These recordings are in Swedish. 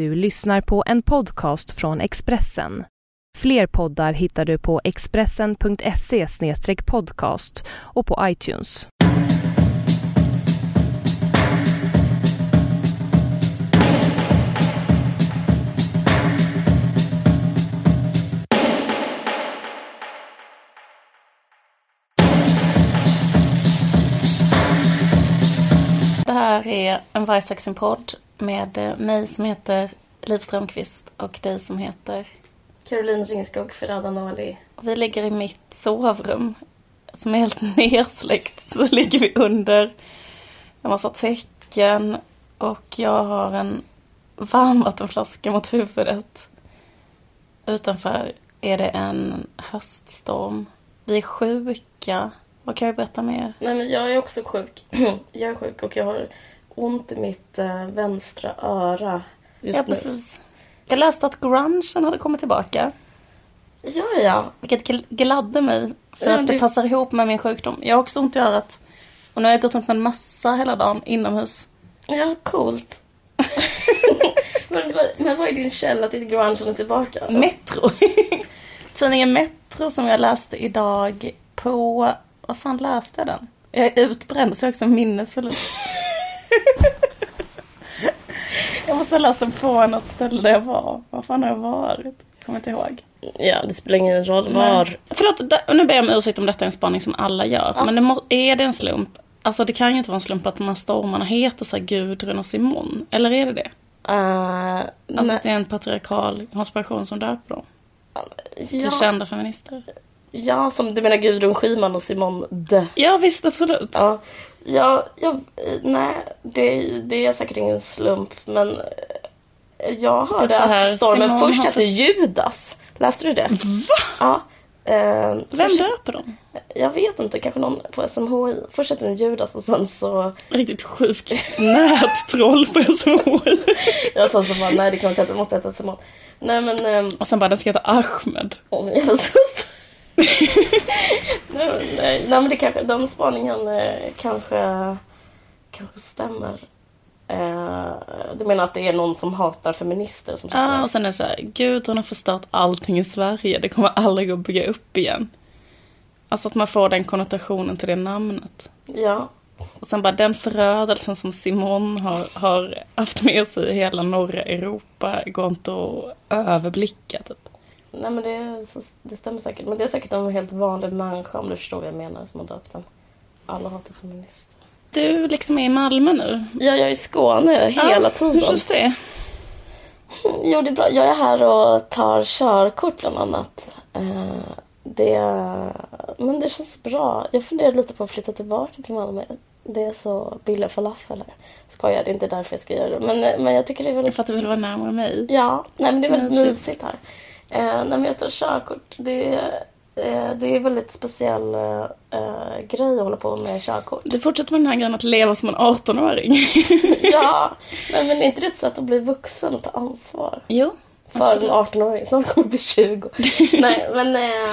Du lyssnar på en podcast från Expressen. Fler poddar hittar du på expressen.se podcast och på iTunes. Det här är en Vargsaxen-podd med eh, mig som heter Liv Strömqvist och dig som heter... Caroline Ringskog Ferrada Nali. Vi ligger i mitt sovrum som är helt nersläckt. Så ligger vi under en massa täcken och jag har en varmvattenflaska mot huvudet. Utanför är det en höststorm. Vi är sjuka. Vad kan jag berätta mer? Nej men jag är också sjuk. jag är sjuk och jag har ont i mitt äh, vänstra öra just ja, nu. precis. Jag läste att grungen hade kommit tillbaka. Ja, ja. Vilket gl- gladde mig. För Ja, att det det- passar ihop med min sjukdom. Jag har också ont i örat. Och nu har jag gått runt med en mössa hela dagen inomhus. Ja, coolt. men, men vad är din källa till att grungen är tillbaka? Metro. Tidningen Metro som jag läste idag på... Vad fan läste jag den? Jag är utbränd så jag har också en minnesförlust. jag måste den på något ställe där jag var. Var fan har jag varit? Kommer inte ihåg. Ja, det spelar ingen roll var. Nej. Förlåt, nu ber jag om ursäkt om detta är en spaning som alla gör. Ja. Men det må, är det en slump? Alltså det kan ju inte vara en slump att de här stormarna heter så här Gudrun och Simon. Eller är det det? Uh, Alltså att det är en patriarkal konspiration som döper dem. Till ja, kända feminister. Ja, som du menar Gudrun Schyman och Simon D. Ja visst, absolut. Ja, ja, ja nej, det, det är säkert ingen slump, men eh, jag hörde Typ så här, att stormen Simon först hette för- Judas. Läste du det? Va? Ja. Eh, Vem först, döper dem? Jag vet inte, kanske någon på SMHI. Först hette den Judas och sen så... Riktigt sjukt nättroll på SMHI. Jag sa så bara, nej det kan inte heta, det måste heta Simon. Nej men... ehm, Och sen bara, den ska heta Ahmed. Nej, men, det kanske, den spaningen eh, kanske, kanske stämmer. Eh, du menar att det är någon som hatar feminister som Ja, och sen är det så här, Gudrun har förstört allting i Sverige. Det kommer aldrig att bygga upp igen. Alltså att man får den konnotationen till det namnet. Ja. Och sen bara den förödelsen som Simon har, har haft med sig i hela norra Europa går inte att överblicka typ. Nej men det, det stämmer säkert. Men det är säkert en helt vanlig människa om du förstår vad jag menar som har döpt den. Alla hatar feminister. Du liksom är i Malmö nu. Ja, jag är i Skåne hela Ja, tiden. Hur känns det? Jo, det är bra. Jag är här och tar körkort bland annat. Eh, Det, men det känns bra. Jag funderar lite på att flytta tillbaka till Malmö. Det är så billiga falafel här. Skojar, det är inte därför jag ska göra det. Men, men jag tycker det är väldigt... För att du vill vara närmare mig. Ja, nej, men det är väldigt mysigt här. Eh, men jag tar körkort. Det, eh, det är en väldigt speciell eh, eh, grej att hålla på med körkort. Du fortsätter med den här grejen att leva som en 18-åring. ja, nej, men är inte det ett sätt att bli vuxen och ta ansvar? jo. För Absolut. en 18-åring. Snart kommer bli 20. Nej, men... Eh, ja.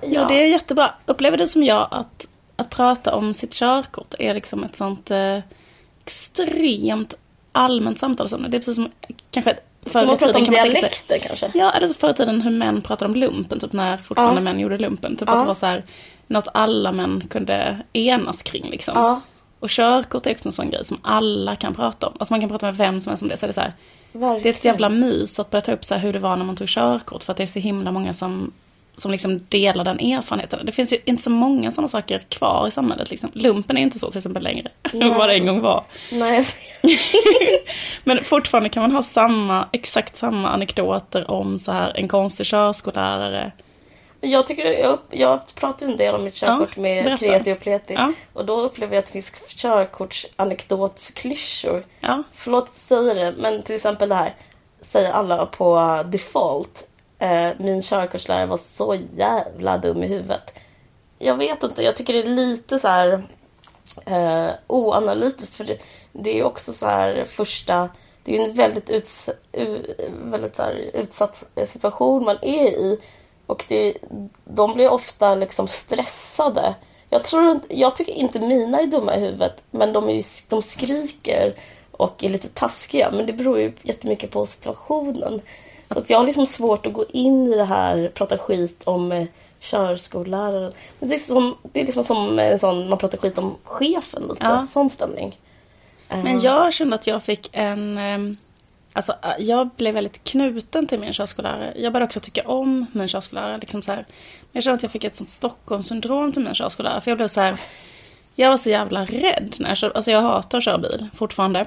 Ja, det är jättebra. Upplever du som jag att, att prata om sitt körkort är liksom ett sånt eh, extremt allmänt samtalsämne? Det är precis som kanske förr Som att prata om kan sig. dialekter kanske. Ja, eller så förr i tiden hur män pratade om lumpen, typ när fortfarande Ja. män gjorde lumpen. Typ Ja. att det var så här, något alla män kunde enas kring liksom. Ja, Och körkort är också en sån grej som alla kan prata om. Alltså man kan prata med vem som helst om det. Så är det, så här, det är ett jävla mys att börja ta upp så hur det var när man tog körkort. För att det är så himla många som, som liksom delar den erfarenheten. Det finns ju inte så många sådana saker kvar i samhället. Liksom. Lumpen är inte så till exempel längre. Nej. vad det en gång var. Nej, Men fortfarande kan man ha samma, exakt samma anekdoter om så här en konstig körskollärare. jag tycker jag, jag pratar en del om mitt körkort Ja, med berätta. kreti och pleti. Ja. Och då upplever jag att det finns körkortsanekdotsklyschor. Ja, Förlåt att säga det, men till exempel det här. Säger alla på default. Eh, min körkortslärare var så jävla dum i huvudet. Jag vet inte, jag tycker det är lite så här eh, oanalytiskt. För det, det är ju också så här första... Det är ju en väldigt, uts, u, väldigt så här utsatt situation man är i. Och det, de blir ofta liksom stressade. Jag, tror, jag tycker inte mina är dumma i huvudet, men de, är ju, de skriker och är lite taskiga. Men det beror ju jättemycket på situationen. Så att jag har liksom svårt att gå in i det här, prata skit om eh, körskolläraren. Men det, är som, det är liksom som en sån, man pratar skit om chefen lite. Ja. Sån stämning. Eh, Men jag kände att jag fick en... ehm, Alltså, äh, jag blev väldigt knuten till min körskollärare. Jag började också tycka om min körskollärare. Liksom så här. Men jag kände att jag fick ett sånt Stockholmssyndrom till min körskollärare. För jag blev så här... Jag var så jävla rädd när jag kör, Alltså jag hatar att köra bil fortfarande.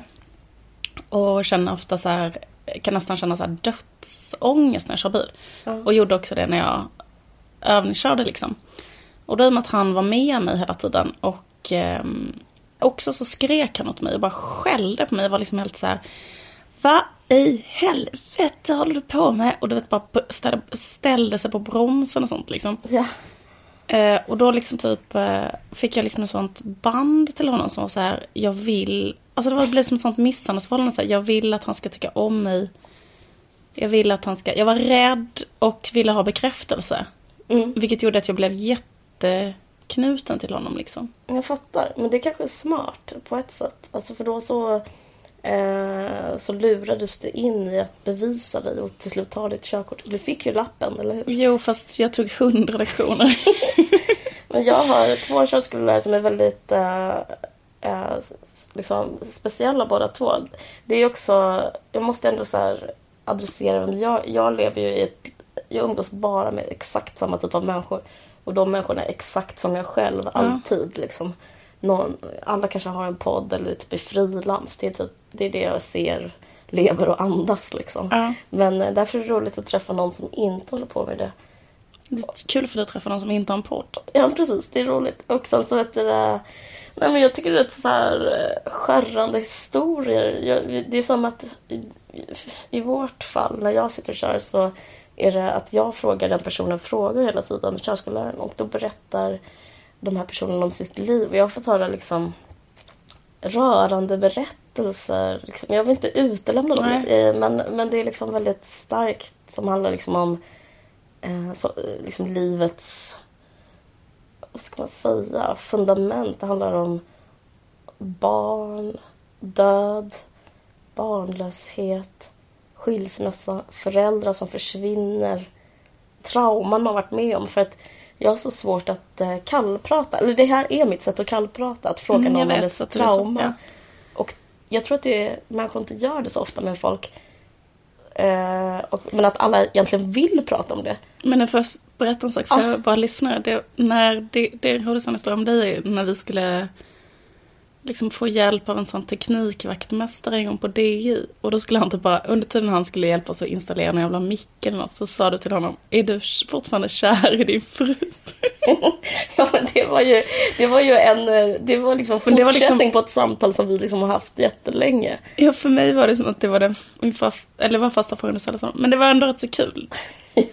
Och känner ofta så här... Kan nästan känna så här dödsångest när jag kör bil. Ja. Och gjorde också det när jag övningskörde liksom. Och då i och med att han var med mig hela tiden och ehm, också så skrek han åt mig och bara skällde på mig och var liksom helt så här. Vad i helvete håller du på med? Och du vet bara ställde, ställde sig på bromsen och sånt liksom. Ja. Eh, och då liksom typ eh, fick jag liksom ett sånt band till honom som var så här. Jag vill, alltså det var- det blev som ett sånt misshandelsförhållande. Så här, jag vill att han ska tycka om mig. Jag vill att han ska, jag var rädd och ville ha bekräftelse. Mm. Vilket gjorde att jag blev jätteknuten till honom liksom. Jag fattar. Men det kanske är smart på ett sätt. Alltså för då så, eh, så lurades du in i att bevisa dig och till slut ta ditt körkort. Du fick ju lappen, eller hur? Jo, fast jag tog hundra lektioner. Men jag har två körskollärare som är väldigt eh, eh, liksom, speciella båda två. Det är också, jag måste ändå så adressera, men jag, jag lever ju i ett, jag umgås bara med exakt samma typ av människor. Och de människorna är exakt som jag själv, alltid. Liksom. Någon, alla kanske har en podd eller typ är frilans. Det är, typ, det är det jag ser, lever och andas liksom. Ja. Men eh, därför är det roligt att träffa någon som inte håller på med det. Det är kul för dig att träffa någon som inte har en podd. Ja, precis. Det är roligt. Och sen så vet du det... Nej, men jag tycker det är så här eh, skärrande historier. Jag, det är som att i, i vårt fall, när jag sitter och kör så är det att jag frågar den personen frågor hela tiden, körskolläraren, och då berättar de här personerna om sitt liv. Och jag har fått höra liksom rörande berättelser. Liksom. Jag vill inte utelämna dem, Nej. eh, men, men det är liksom väldigt starkt som handlar liksom om eh, så, eh, liksom livets vad ska man säga, fundament. Det handlar om barn, död, barnlöshet, skilsmässa, föräldrar som försvinner, trauman man varit med om. För att jag har så svårt att eh, kallprata. Eller det här är mitt sätt att kallprata, att fråga Mm, någon om att det är så, trauma. ja. Och jag tror att det är, människor inte gör det så ofta med folk. Eh, och, men att alla egentligen vill prata om det. Men jag får berätta en sak för Ja. våra lyssnare. Det, när det, det en historia om dig är när vi skulle liksom få hjälp av en sån teknikvaktmästare en gång på DI. Och då skulle han typ bara, under tiden han skulle hjälpa oss att installera en jävla mick eller något så sa du till honom, är du fortfarande kär i din fru? Ja men det var ju, det var ju en, det var liksom det var fortsättning liksom- på ett samtal som vi liksom har haft jättelänge. Ja, för mig var det som att det var den, fa, eller var första frågan du ställde till honom. Men det var ändå rätt så kul.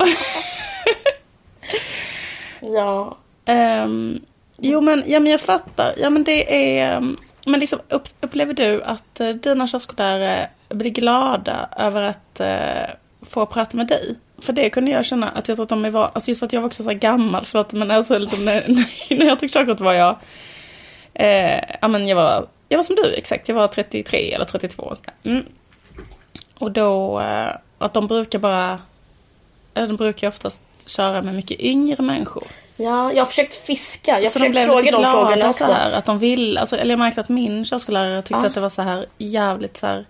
Ja. Ehm, jo men, ja, men jag fattar. Ja men det är... ehm, Men liksom, upp, upplever du att uh, dina körskollärare blir glada över att eh, få prata med dig? För det kunde jag känna att jag tror att de är van, alltså just att jag var också så här gammal, förlåt men alltså liksom, när, när jag tog körkort var jag, eh, ja men jag var, jag var som du exakt, jag var 33 eller 32 och sådär. Mm. Och då, eh, att de brukar bara, eh, de brukar oftast köra med mycket yngre människor. Ja, jag har försökt fiska. Jag Så har de försökt fråga de frågorna så också. här, att de vill, alltså, eller jag märkte att min körskollärare tyckte Ja. att det var så här jävligt så här,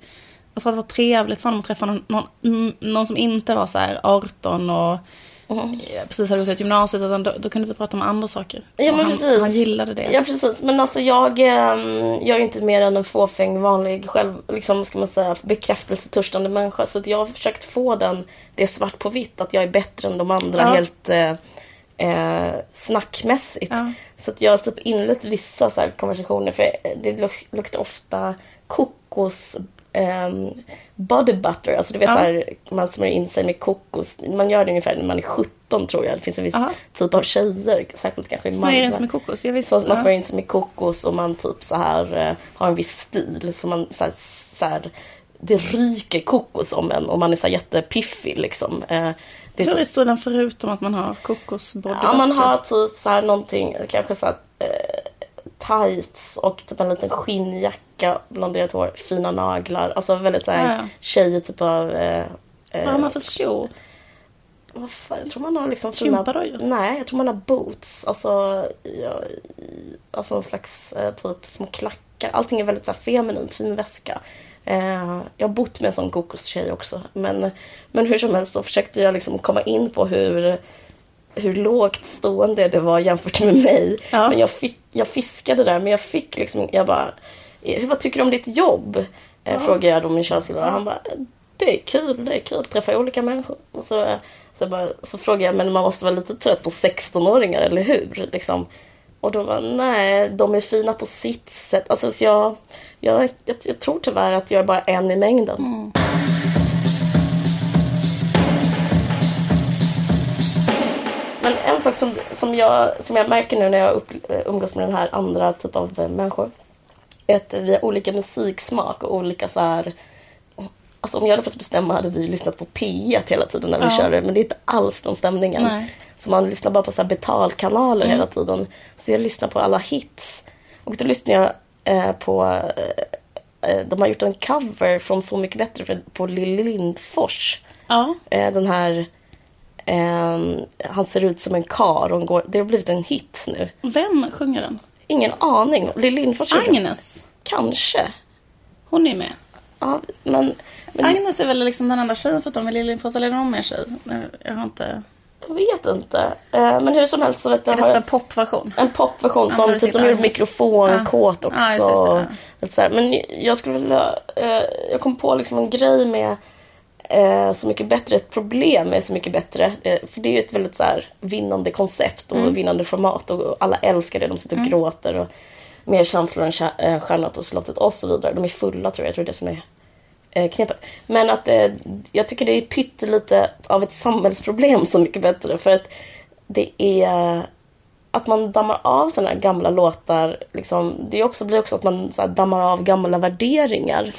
alltså att det var trevligt för honom att träffa någon, någon, mm, någon som inte var så här 18 och Mhm. eh, precis hade gått ut gymnasiet, utan då, då kunde vi prata om andra saker. Ja men han, precis. han gillade det. Ja precis. Men alltså jag, ehm, jag är inte mer än en fåfäng vanlig själv, liksom ska man säga, bekräftelsetörstande människa. Så att jag har försökt få den, det svart på vitt, att jag är bättre än de andra Ja. helt eh, eh, snackmässigt. Ja. Så att jag har typ inlett vissa så konversationer för det luk- luktar ofta kokos ehm, body butter. Alltså du vet Ja. så här, man smörjer in sig med kokos. Man gör det ungefär när man är 17 tror jag. Det finns en viss Ja. typ av tjejer, särskilt kanske i Smörjer Malmö. in som med kokos, jag visste. Så man smörjer in sig med kokos och man typ så här eh, har en viss stil. Så man så här, så här, det ryker kokos om en och man är så jättepiffig liksom. Det är Hur är typ, stilen förutom att man har kokos body ja, man har typ så här någonting, kanske så här, eh, tights och typ en liten skinnjacka, blonderat hår, fina naglar. Alltså väldigt så här Ja, tjejig typ av... Eh, Vad eh, har man för skor? vad fan, jag tror man har liksom fina... Gympadojor? Nej, jag tror man har boots. Alltså, ja, alltså en slags eh, typ små klackar. Allting är väldigt så här feminint, fin väska. Eh, jag har bott med en sån kokostjej också. Men, men hur som helst så försökte jag liksom komma in på hur, hur lågt stående det var jämfört med mig. Ja. Men jag, fick, jag fiskade där, men jag fick liksom, jag bara, "Eh, vad tycker du om ditt jobb? Eh, Frågade jag då min körskola. Han bara, det är kul, det är kul träffa olika människor. Och så, så, bara, så frågade jag, men man måste vara lite trött på 16-åringar, eller hur? Liksom. Och då var nej, de är fina på sitt sätt. Alltså, så jag, jag, jag, jag tror tyvärr att jag är bara en i mängden. Men en sak som, som, jag, som jag märker nu när jag upp, umgås med den här andra typen av människor är att vi har olika musiksmak och olika så här... Alltså om jag hade fått bestämma hade vi lyssnat på P1 hela tiden när vi Ja. körde men det är inte alls den stämningen. Nej. Så man lyssnar bara på så betalkanaler Mm. hela tiden. Så jag lyssnar på alla hits. Och då lyssnar jag eh, på... Eh, eh, de har gjort en cover från Så mycket bättre för, på Lilly Lindfors. Ja. Eh, den här... ehm, han ser ut som en kar och går, det har blivit en hit nu. Vem sjunger den? Ingen aning. Lilly Lindfors Agnes. Kanske. Hon är med. Ja, men, men Agnes är väl liksom den andra tjejen förutom med Liljenfors, eller är det någon mer tjej? Jag har inte... jag vet inte. Eh, men hur som helst så vet jag, Är det typ en popversion? en popversion Ja, som typ de gjorde mikrofonkåt också. Ja, just just det, ja. Lite så här. Men jag skulle vilja... Eh, jag kom på liksom en grej med eh, Så mycket bättre, ett problem med Så mycket bättre. För det är ju ett väldigt så här, vinnande koncept och Mm. vinnande format och alla älskar det. De sitter och gråter och mer känslor än Stjärna på slottet och så vidare. De är fulla tror jag, jag tror det som är knepet. Men att eh, jag tycker det är pyttelite av ett samhällsproblem Så mycket bättre. För att det är att man dammar av sådana här gamla låtar. Liksom, det är också, blir också att man så dammar av gamla värderingar.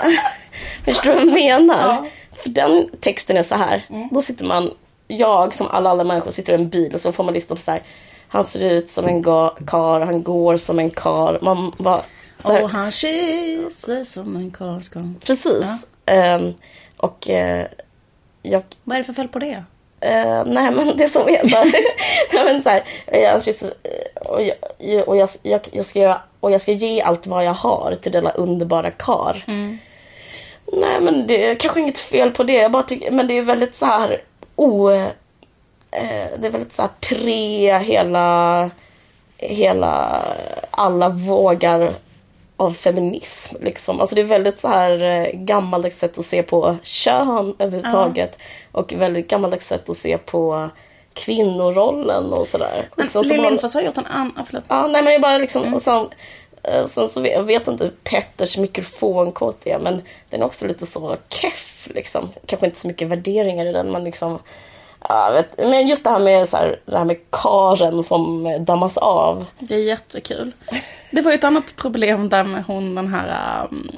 Förstår du vad jag menar? För den texten är så här. Då sitter man, jag som alla andra människor sitter i en bil och så får man lyssna på så här. Han ser ut som en ga- kar, han går som en kar. Man bara... Och han kysser som en karl ska. Precis. Ehm, och eh, jag Vad är det för fel på det? Eh, nej men det är så är det. nej, men så här, jag, kysser, och, jag, och, jag, jag, jag ska göra, och jag ska ge allt vad jag har till denna underbara kar. Nej men det är kanske inget fel på det. Jag bara tycker, men det är väldigt så här o... Eh, det är väldigt så här pre hela... Hela... Alla vågar av feminism. Liksom. Alltså det är väldigt så här eh, gammaldags sätt att se på kön överhuvudtaget. Och väldigt gammaldags sätt att se på kvinnorollen och sådär. Men Liksom, som Lill Lindfors har gjort en annan... Förlåt. Ja, nej men jag bara liksom, Mm. och sen, eh, sen så vet, jag vet inte hur Petters mikrofonkåt är, men den är också lite så keff liksom. Kanske inte så mycket värderingar i den, men liksom, ja, vet, men just det här med, så här, det här med karen som eh, dammas av. Det är jättekul. Det var ju ett annat problem där med hon den här... Um,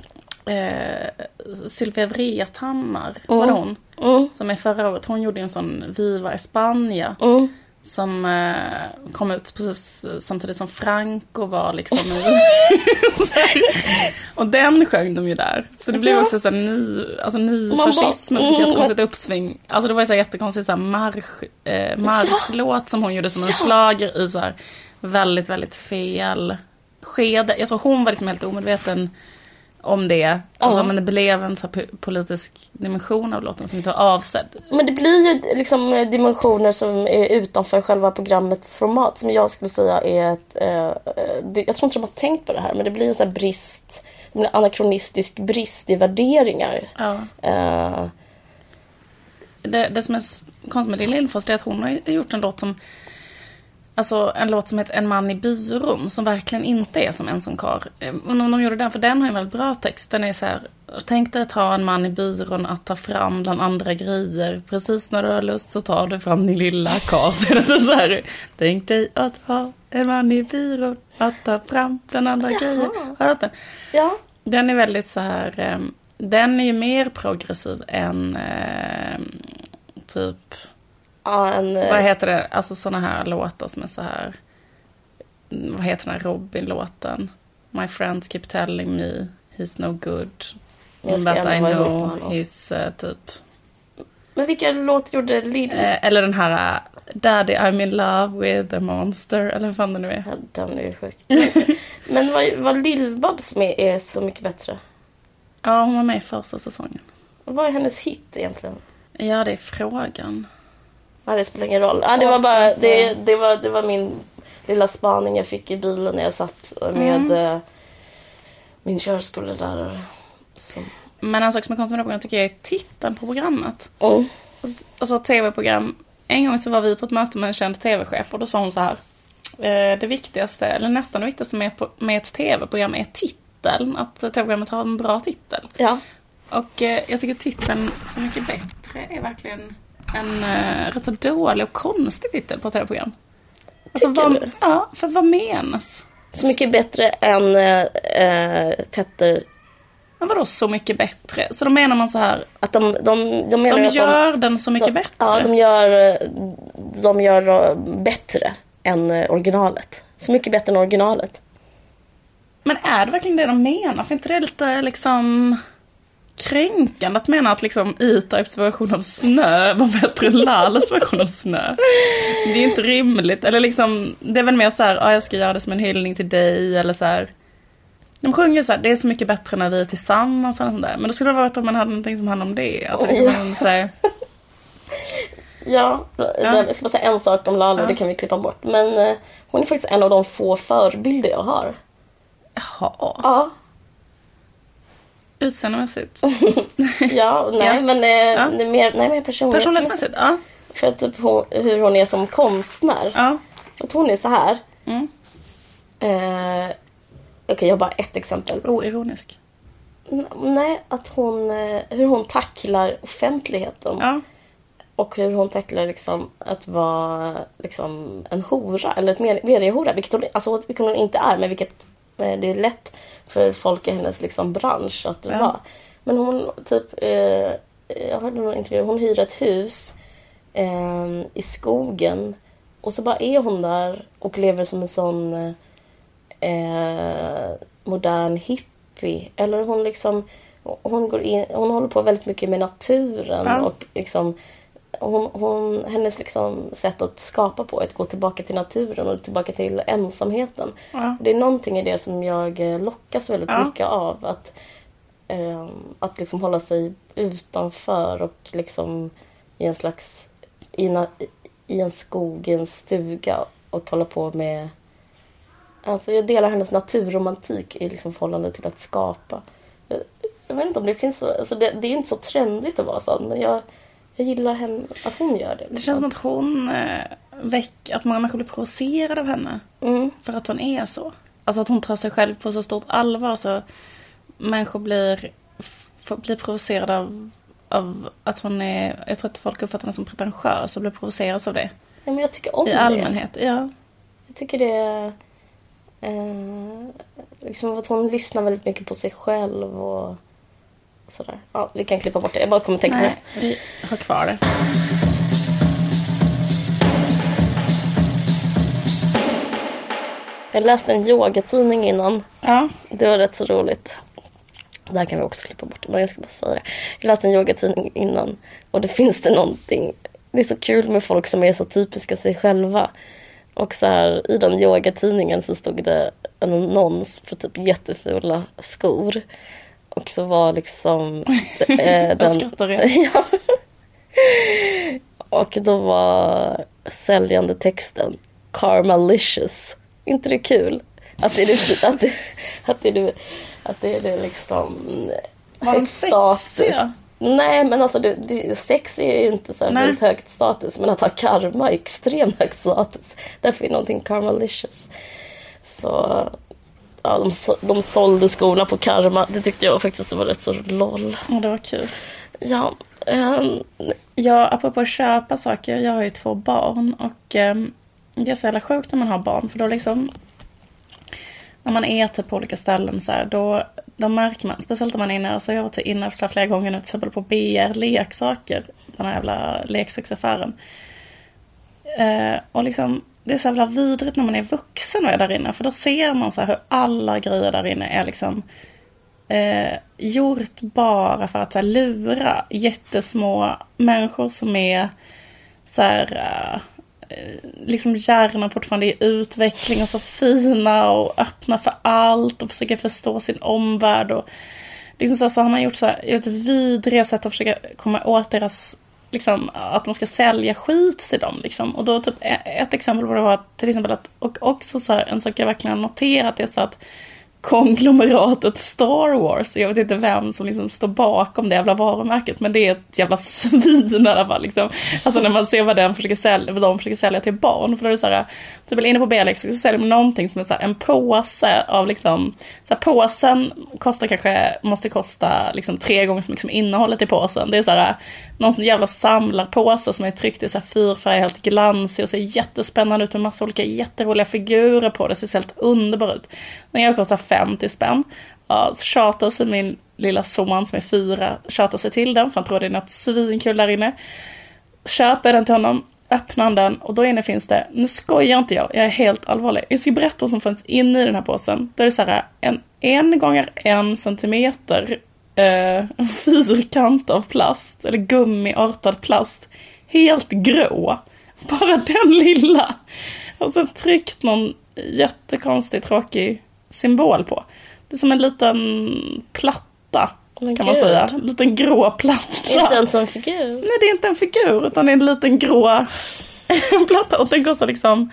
eh, Sylvia Vrethammar, var det hon? Mm, Som är förra året, hon gjorde ju en sån Viva España. mm. Som eh, kom ut precis samtidigt som Franco var liksom i... Och den sjöng de ju där. Så det blev Ja. också så här ny, alltså ny Man bara, fascism, fick mm. ett konstigt uppsving. Alltså det var ju så här jättekonstigt så här marsch, eh, marschlåt som hon gjorde som en schlager i så här väldigt, väldigt fel skede. Jag tror hon var liksom helt omedveten om det. Alltså, Ja. Men det blev en så politisk dimension av låten som inte var avsedd. Men det blir ju liksom dimensioner som är utanför själva programmets format som jag skulle säga är ett... Eh, eh, det, jag tror inte de har tänkt på det här men det blir en sån här brist, en anakronistisk brist i värderingar. Ja. Eh, det, det som är konstigt med Lill Lindfors är att hon har gjort en låt som Alltså en låt som heter En man i byrån som verkligen inte är som en som kar. Undrar om de gjorde den, för den har en väldigt bra text. Den är så här. Tänk dig att ha en man i byrån att ta fram bland andra grejer. Precis när du har lust så tar du fram din lilla kar. Så är det typ så här. Tänk dig att ha en man i byrån att ta fram bland andra grejer. Har du hört den? ja. Den är väldigt så här. eh, Den är ju mer progressiv än eh, typ Ja, en, eh, vad heter det? Alltså såna här låtar som är så här vad heter den här Robin-låten? My friends keep telling me he's no good. That I know he's uh, typ Men vilken låt gjorde Lill? Eh, eller den här uh, Daddy I'm in love with a monster. Eller vad fan det nu är. Ja, den är ju sjuk. Men, vad, vad Lill-Babs med är så mycket bättre. Ja, hon var med i första säsongen. Vad är hennes hit egentligen? Ja, det är frågan. Ja, det spelar ingen roll. Ja, det, var bara, det, det, var, det var min lilla spaning jag fick i bilen när jag satt med Mm. eh, min körskolelärare. Så. Men en sak som är konstigt med det programmet tycker jag är titeln på programmet. Mm. Alltså, tv-program. En gång så var vi på ett möte med en känd tv-chef och då sa hon så här. Eh, det viktigaste, eller nästan det viktigaste med, med ett tv-program är titeln. Att tv-programmet har en bra titel. Ja. Och eh, jag tycker titeln Så mycket bättre är verkligen en eh, rätt så dålig och konstig titel på tv-program. Alltså, Tycker vad, du? Ja, för vad menas? Så mycket bättre än eh, eh, Petter. Men vadå så mycket bättre? Så då menar man så här, Att de, de, de menar de att gör den så mycket de, bättre. Ja, de gör, eh, de gör eh, bättre än originalet. Så mycket bättre än originalet. Men är det verkligen det de menar? För inte det är lite liksom kränkande att mena att liksom E-Types version av snö var bättre än Lalas version av snö? Det är inte rimligt. Eller liksom, det är väl mer så här, ja, jag ska göra det som en hyllning till dig eller så här. De sjunger så här, det är så mycket bättre när vi är tillsammans eller sånt där. Men då skulle det vara att om man hade någonting som handlade om det. Att det liksom Ja. var så här, Ja, jag ska bara säga en sak om Lala, Ja. det kan vi klippa bort. Men eh, hon är faktiskt en av de få förebilder jag har. jaha, Ja, utseendemässigt. ja nej Ja. men, eh, Ja. det är mer, nej, mer personlighetsmässigt. Ja. För typ hon, hur hon är som konstnär. ja. För att hon är så här. Mm. Eh, Okej, jag har bara ett exempel. Oironisk. N- Nej, att hon, eh, hur hon tacklar offentligheten. Ja. Och hur hon tacklar liksom att vara liksom en hora, eller ett med- mediehora. Vilket hon, alltså, vilket hon inte är, men vilket eh, det är lätt för folk i hennes liksom, bransch att Ja. vara. Men hon typ, eh, jag hörde någon intervju, hon hyr ett hus eh, i skogen. Och så bara är hon där och lever som en sån eh, modern hippie. Eller hon liksom, hon, går in, hon håller på väldigt mycket med naturen Ja. och liksom hon, hon, hennes liksom sätt att skapa på att gå tillbaka till naturen och tillbaka till ensamheten. Ja. Det är någonting i det som jag eh, lockas väldigt Ja. mycket av. Att, eh, att liksom hålla sig utanför och liksom i en slags i, na, i en skog, i en stuga och hålla på med Alltså jag delar hennes naturromantik i liksom förhållande till att skapa. Jag, jag vet inte om det finns så, alltså det, det är inte så trendigt att vara sån men jag, jag gillar henne, att hon gör det. Det liksom. känns som att hon eh, väck, att många människor blir provocerade av henne. Mm. För att hon är så. Alltså att hon tar sig själv på så stort allvar så människor blir, blir provocerade av, av att hon är, jag tror att folk uppfattar henne som pretentiös och blir provocerade av det. Ja, men jag tycker om I det. allmänhet, ja. Jag tycker det är... Eh, liksom att hon lyssnar väldigt mycket på sig själv och sådär. Ja, vi kan klippa bort det. Jag bara kommer tänka på Nej, det. vi har kvar det. Jag läste en yogatidning innan. Ja, Det var rätt så roligt. Det här kan vi också klippa bort, men jag ska bara säga det. Jag läste en yogatidning innan och det finns det någonting. Det är så kul med folk som är så typiska sig själva. Och så här, i den yogatidningen så stod det en annons för typ jättefula skor. Och så var liksom... Eh, jag skrattar igen. ja. Och då var säljande texten Karmalicious. inte det kul? Att det är det, att det, att det, är att det är det liksom Var de sexiga? Nej men alltså det, det, sex är ju inte så här Nej. högt status men att ha karma är extremt högt status. Därför är någonting karmalicious. Så ja, de, så- de sålde skorna på karma. Det tyckte jag faktiskt var rätt så LOL. Ja, det var kul. Ja, ehm, Ja, apropå att köpa saker. Jag har ju två barn och ehm, det är så jävla sjukt när man har barn för då liksom när man är typ på olika ställen så här, då, då märker man, speciellt om man är inne, alltså jag har varit inne så flera gånger nu till exempel på BR Leksaker, den här jävla leksaksaffären. Eh, och liksom, det är så jävla vidrigt när man är vuxen och är där inne. För då ser man så här hur alla grejer där inne är liksom eh, gjort bara för att så här, lura jättesmå människor som är så här, eh, liksom hjärnan fortfarande i utveckling och så fina och öppna för allt och försöker förstå sin omvärld. Och, liksom så, här, så har man gjort så här, ett vidriga sätt att försöka komma åt deras liksom, att de ska sälja skit till dem. Liksom. Och då typ, e- ett exempel på det var till exempel att, och också så här, en sak jag verkligen har noterat är så att konglomeratet Star Wars. Jag vet inte vem som liksom står bakom det jävla varumärket, men det är ett jävla svin i alla fall. Liksom. Alltså när man ser vad, den försöker sälja, vad de försöker sälja till barn. För då är det så här, typ inne på BLX så säljer de någonting som är så här, en påse av liksom, så här, påsen kostar kanske, måste kosta liksom tre gånger så mycket som innehållet i påsen. Det är så här, någon jävla samlarpåse som är tryckt i så här fyrfärg, helt glansig och ser jättespännande ut med massa olika jätteroliga figurer på det. Ser helt underbar ut. Den kostar 50 spänn. Uh, så tjatar sig min lilla son som är fyra, tjatar sig till den för han tror det är något svinkul där inne. Köper den till honom, öppnar den och då inne finns det, nu skojar inte jag, jag är helt allvarlig. Jag ska berätta vad som finns inne i den här påsen. Då är det så här en en gånger en centimeter eh, fyrkant av plast, eller gummiartad plast. Helt grå. Bara den lilla. Och sen tryckt någon jättekonstig, tråkig symbol på. Det är som en liten platta. Men kan Gud. man säga. En liten grå platta. Inte ens en figur? Nej, det är inte en figur, utan det är en liten grå platta. Och den kostar liksom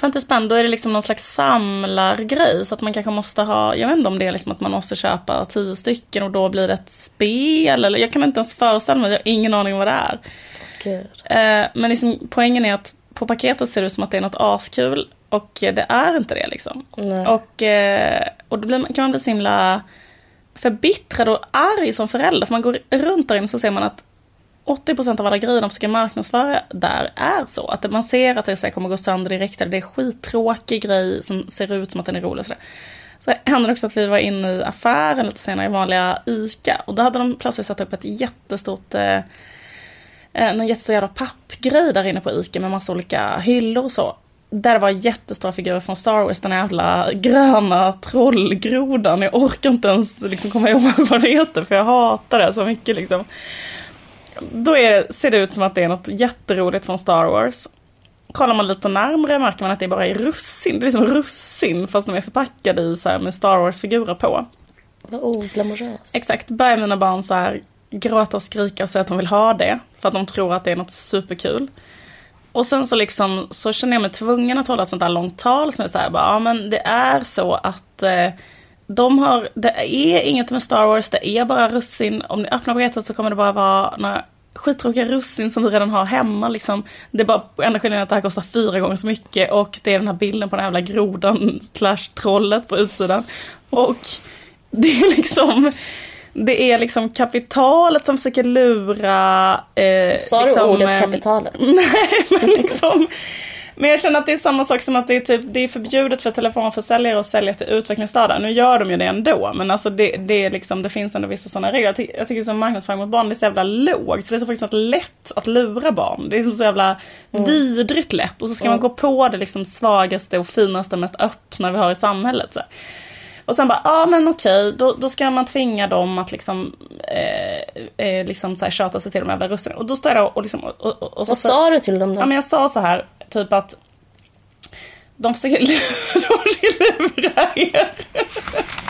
50 spänn, då är det liksom någon slags samlargrej. Så att man kanske måste ha, jag vet inte om det är liksom att man måste köpa tio stycken och då blir det ett spel. Eller jag kan inte ens föreställa mig, jag har ingen aning vad det är. Gud. Eh, men liksom, poängen är att på paketet ser det ut som att det är något askul. Och det är inte det liksom. Nej. Och, eh, och då blir, kan man bli så himla förbittrad och arg som förälder. För man går runt där inne så ser man att 80% av alla grejer de försöker marknadsföra där är så. Att man ser att det så kommer gå sönder direkt. Eller det är skittråkig grej som ser ut som att den är rolig. Så, så hände det också att vi var inne i affären lite senare i vanliga ICA. Och då hade de plötsligt satt upp ett jättestort eh, en jättestor jävla pappgrej där inne på ICA med massa olika hyllor och så. Där det var jättestora figurer från Star Wars, den jävla gröna trollgrodan. Jag orkar inte ens liksom komma ihåg vad det heter för jag hatar det så mycket liksom. Då är, ser det ut som att det är något jätteroligt från Star Wars. Kollar man lite närmre märker man att det bara är russin. Det är som russin fast de är förpackade i så här med Star Wars-figurer på. Vad oglamoröst. Exakt, börjar mina barn så här gråta och skrika och säga att de vill ha det. För att de tror att det är något superkul. Och sen så liksom så känner jag mig tvungen att hålla ett sånt där långt tal som är så här, bara, ja men det är så att eh, de har, det är inget med Star Wars, det är bara russin. Om ni öppnar paketet så kommer det bara vara några skittråkiga russin som vi redan har hemma liksom. Det är bara enda skillnaden att det här kostar fyra gånger så mycket och det är den här bilden på den här jävla grodan slash trollet på utsidan. Och det är liksom det är liksom kapitalet som försöker lura... Eh, Sa liksom, du ordet kapitalet? Nej, men liksom... Men jag känner att det är samma sak som att det är, typ, det är förbjudet för telefonförsäljare att sälja till utvecklingsstörda. Nu gör de ju det ändå, men alltså det, det, är liksom, det finns ändå vissa sådana regler. Jag, ty jag tycker som marknadsföring mot barn är så jävla lågt, för det är så faktiskt lätt att lura barn. Det är liksom så jävla mm. vidrigt lätt och så ska mm. man gå på det liksom svagaste och finaste, mest öppna vi har i samhället. Så. Och sen bara, ja ah, men okej, då, då ska man tvinga dem att liksom, eh, eh, liksom så här, tjata sig till de jävla russinen. Och då står jag och liksom... Och, och, och så, Vad sa du till dem då? Ja men jag sa så här, typ att de försöker, de försöker lura er.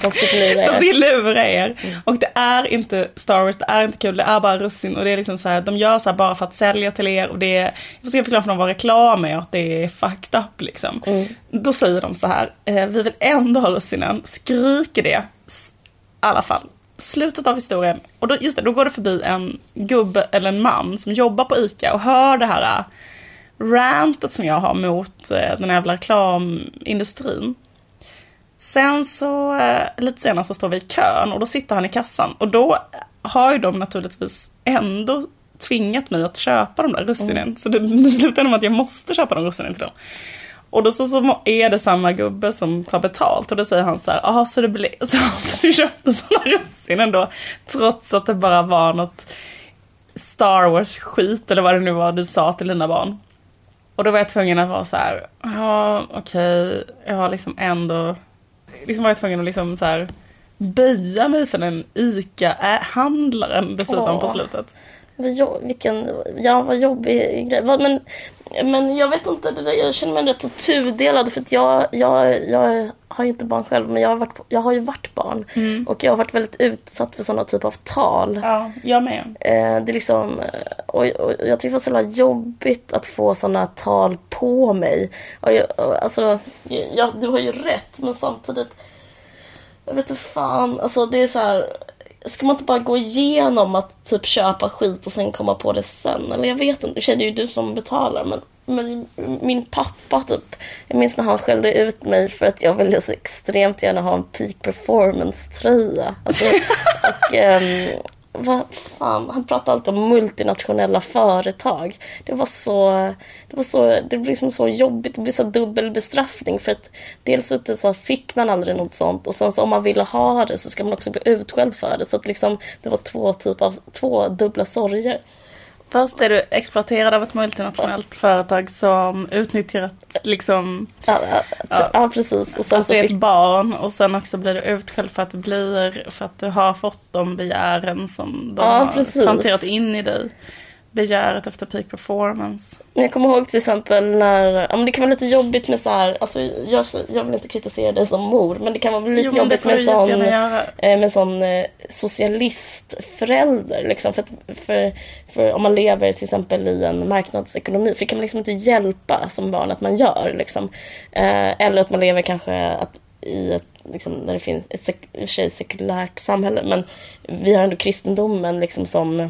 De försöker lura er. De försöker lura er. Mm. Och det är inte Star Wars, det är inte kul, det är bara russin. Och det är liksom så här, de gör så här bara för att sälja till er. Och det är, jag försöker förklara för dem vad reklam är och att det är fucked up liksom. Mm. Då säger de så här, eh, vi vill ändå ha russinen, skriker det. I alla fall. Slutet av historien, och då, just det, då går det förbi en gubbe eller en man som jobbar på ICA och hör det här rantet som jag har mot eh, den jävla reklamindustrin. Sen så, eh, lite senare så står vi i kön och då sitter han i kassan. Och då har ju de naturligtvis ändå tvingat mig att köpa de där russinen. Mm. Så det, det slutar med att jag måste köpa de russinen till dem. Och då så, så är det samma gubbe som tar betalt och då säger han så här, jaha så, det så, så du köpte sådana russin ändå? Trots att det bara var något Star Wars skit eller vad det nu var du sa till dina barn. Och då var jag tvungen att vara så här, ja okej, jag har liksom ändå, liksom var jag tvungen att liksom så här böja mig för den ICA-handlaren dessutom Åh. på slutet. Vilken, ja vad jobbig grej. Men, men jag vet inte, där, jag känner mig rätt så tudelad för att jag, jag, jag har ju inte barn själv men jag har, varit, jag har ju varit barn. Och jag har varit väldigt utsatt för sådana typer av tal. Ja, jag med. Eh, det är liksom, eh, och, och jag tycker det var så jävla jobbigt att få sådana tal på mig. Och jag, alltså, ja, du har ju rätt men samtidigt, jag vet inte fan, alltså det är så här. Ska man inte bara gå igenom att typ köpa skit och sen komma på det sen? Eller jag vet inte, det är ju du som betalar men, men min pappa typ, jag minns när han skällde ut mig för att jag ville så extremt gärna ha en peak performance tröja. Alltså, och, ehm, vad fan, han pratade alltid om multinationella företag. Det var så, det var så, det blev liksom så jobbigt, det blev så dubbel bestraffning för att dels så, så fick man aldrig något sånt och sen så om man ville ha det så ska man också bli utskälld för det. Så att liksom det var två typer av, två dubbla sorger. Först är du exploaterad av ett multinationellt företag som utnyttjar att liksom Ja, ja, ja precis. Och sen att så du är ett barn och sen också blir du utskälld för att du blir, för att du har fått de begären som de Ja, har precis. planterat in i dig. Begäret efter peak performance. Jag kommer ihåg till exempel när, ja men det kan vara lite jobbigt med så här, alltså jag, jag vill inte kritisera dig som mor, men det kan vara lite Jo, jobbigt får med sån, göra. eh, med sån eh, socialistförälder. Liksom, för, att- för, för om man lever till exempel i en marknadsekonomi, för det kan man liksom inte hjälpa som barn att man gör. Liksom. Eh, eller att man lever kanske att, i ett, liksom, när det finns ett i och för sig sekulärt samhälle, men vi har ändå kristendomen liksom som eh,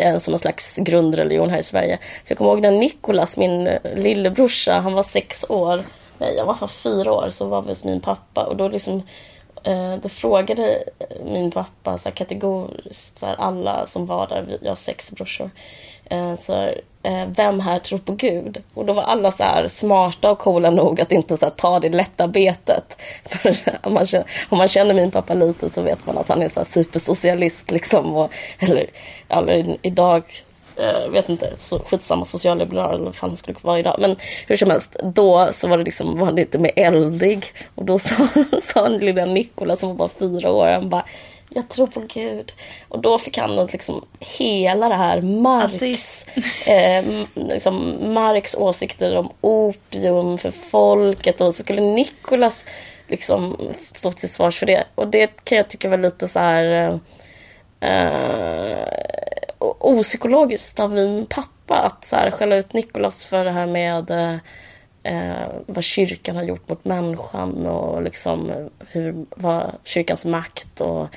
Eh, som en slags grundreligion här i Sverige. För jag kommer ihåg när Nikolas, min eh, lillebrorsa, han var sex år, nej jag var fan fyra år, så var vi hos min pappa. Och då liksom eh, då frågade min pappa så här, kategoriskt så här, alla som var där, vi- jag har sex brorsor, eh, så här, Eh, vem här tror på Gud? Och då var alla så här smarta och coola nog att inte så här, ta det lätta betet. För om man, känner, om man känner min pappa lite så vet man att han är så här supersocialist liksom. Och, eller, eller idag, eh, vet inte, så skitsamma socialliberal eller vad fan det skulle vara idag. Men hur som helst, då så var det liksom, var han lite mer eldig. Och då sa, sa han lilla Nikola som var bara fyra år, han bara jag tror på Gud. Och då fick han liksom hela det här Marx, eh, liksom Marx åsikter om opium för folket och så skulle Nikolas liksom stå till svars för det. Och det kan jag tycka var lite så här eh, o- opsykologiskt av min pappa att så här skälla ut Nikolas för det här med eh, eh, vad kyrkan har gjort mot människan och liksom hur, vad kyrkans makt och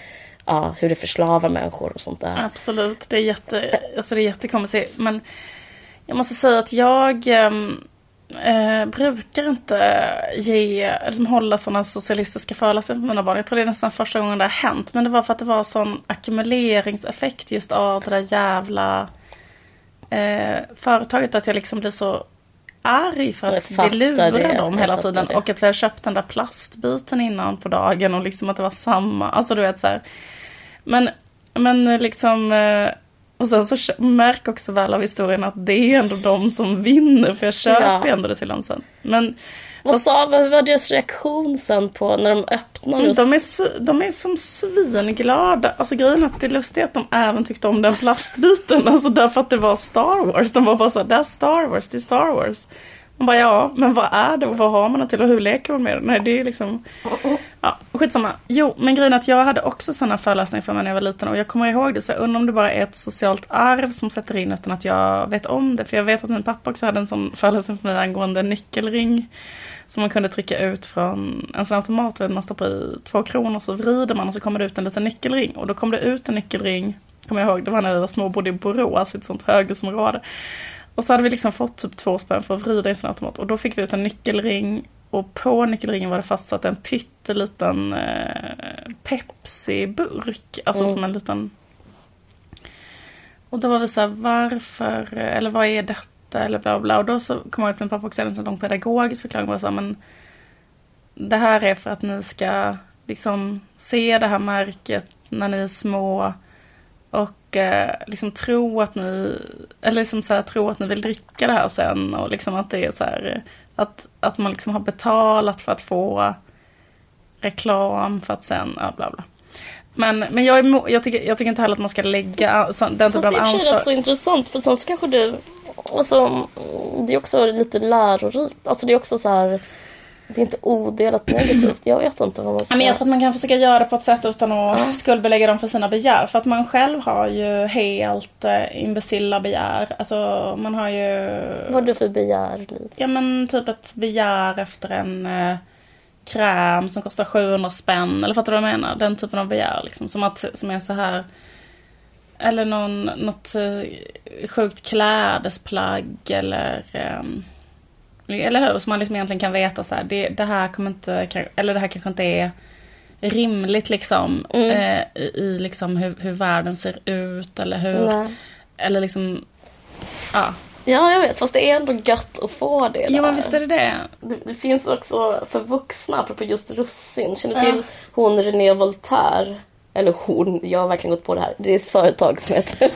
ja, hur det förslavar människor och sånt där. Absolut, det är, jätte, alltså det är jättekonstigt. Men jag måste säga att jag ehm, eh, brukar inte ge, liksom hålla sådana socialistiska föreläsningar för mina barn. Jag tror det är nästan första gången det har hänt. Men det var för att det var sån ackumuleringseffekt just av det där jävla eh, företaget. Att jag liksom blir så arg för att vi lurar det, dem hela tiden. det. Och att vi hade köpt den där plastbiten innan på dagen och liksom att det var samma. Alltså du vet så här. Men, men liksom... eh, Och sen så märk också väl av historien att det är ändå de som vinner. För jag köper Ja. ändå det till dem sen. Men Vad sa, vad var deras reaktion sen på när de öppnade? De är, de är som svinglada. Alltså grejen är att det är lustigt att de även tyckte om den plastbiten. Alltså därför att det var Star Wars. De var bara så här, det är Star Wars, det är Star Wars. Man bara, ja, men vad är det och vad har man det till och hur leker man med det? Nej, det är liksom... Ja, skitsamma. Jo, men grejen är att jag hade också sådana föreläsningar för mig när jag var liten och jag kommer ihåg det så jag undrar om det bara är ett socialt arv som sätter in utan att jag vet om det. För jag vet att min pappa också hade en sån föreläsning för mig angående nyckelring. Som man kunde trycka ut från en sån automat. Man stoppar i två kronor så vrider man och så kommer det ut en liten nyckelring. Och då kom det ut en nyckelring, kommer jag ihåg, det var när vi var små och bodde i Borås, i ett sånt höghusområde. Och så hade vi liksom fått typ två spänn för att vrida i en sån automat. Och då fick vi ut en nyckelring. Och på nyckelringen var det fastsatt en pytteliten eh, Pepsi-burk. Alltså Mm. som en liten... Och då var vi så här, varför, eller vad är detta, eller bla bla. Och då så kom jag upp med pappa hade en sån lång pedagogisk förklaring. Bara så här, men det här är för att ni ska liksom se det här märket när ni är små. Och liksom tro att ni, eller liksom så här, tro att ni vill dricka det här sen och liksom att det är så här, att, att man liksom har betalat för att få reklam för att sen, ja bla bla. Men, men jag, är, jag, tycker, jag tycker inte heller att man ska lägga den typen av ansvar. Fast det är rätt så intressant för sen så kanske du, alltså, det är också lite lärorikt. Alltså det är också så här det är inte odelat negativt. Jag vet inte vad man ska... Men jag tror att man kan försöka göra det på ett sätt utan att ja. skuldbelägga dem för sina begär. För att man själv har ju helt eh, imbecilla begär. Alltså man har ju... Vad är det för begär? Liv? Ja men typ ett begär efter en eh, kräm som kostar 700 spänn. Eller fattar du vad jag menar? Den typen av begär liksom. Som, att, som är så här... Eller någon, något eh, sjukt klädesplagg eller... Eh, eller hur? Så man liksom egentligen kan veta så här, det, det här kommer inte, eller det här kanske inte är rimligt liksom. Mm. Eh, i, I liksom hur, hur världen ser ut eller hur, Nej. eller liksom, ja. Ja, jag vet. Fast det är ändå gött att få det. Ja, men visst är det det. Det, det finns också för vuxna, apropå just russin. Känner du till hon René Voltaire? Eller hon, jag har verkligen gått på det här. Det är ett företag som heter...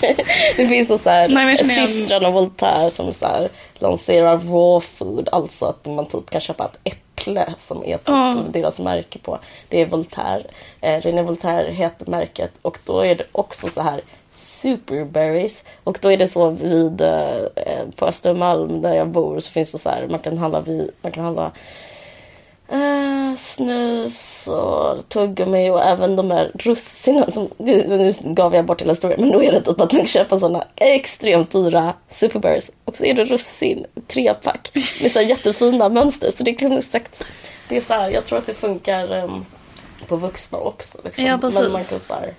det finns så här, Nej, systrarna Voltaire som så här, lanserar raw food. Alltså att man typ kan köpa ett äpple som är typ oh. deras märke på. Det är Voltaire. Eh, René Voltaire heter märket och då är det också så här superberries. Och då är det så vid eh, på Östermalm där jag bor så finns det så här, man kan handla, vid, man kan handla Uh, snus och tuggummi och även de här russinen som, nu gav jag bort hela historien, men då är det typ att man kan köpa sådana extremt dyra superberries och så är det russin, trepack med så jättefina mönster. Så det är liksom exakt, det är så här, jag tror att det funkar um, på vuxna också. Liksom. Ja, precis. Men man kan så här,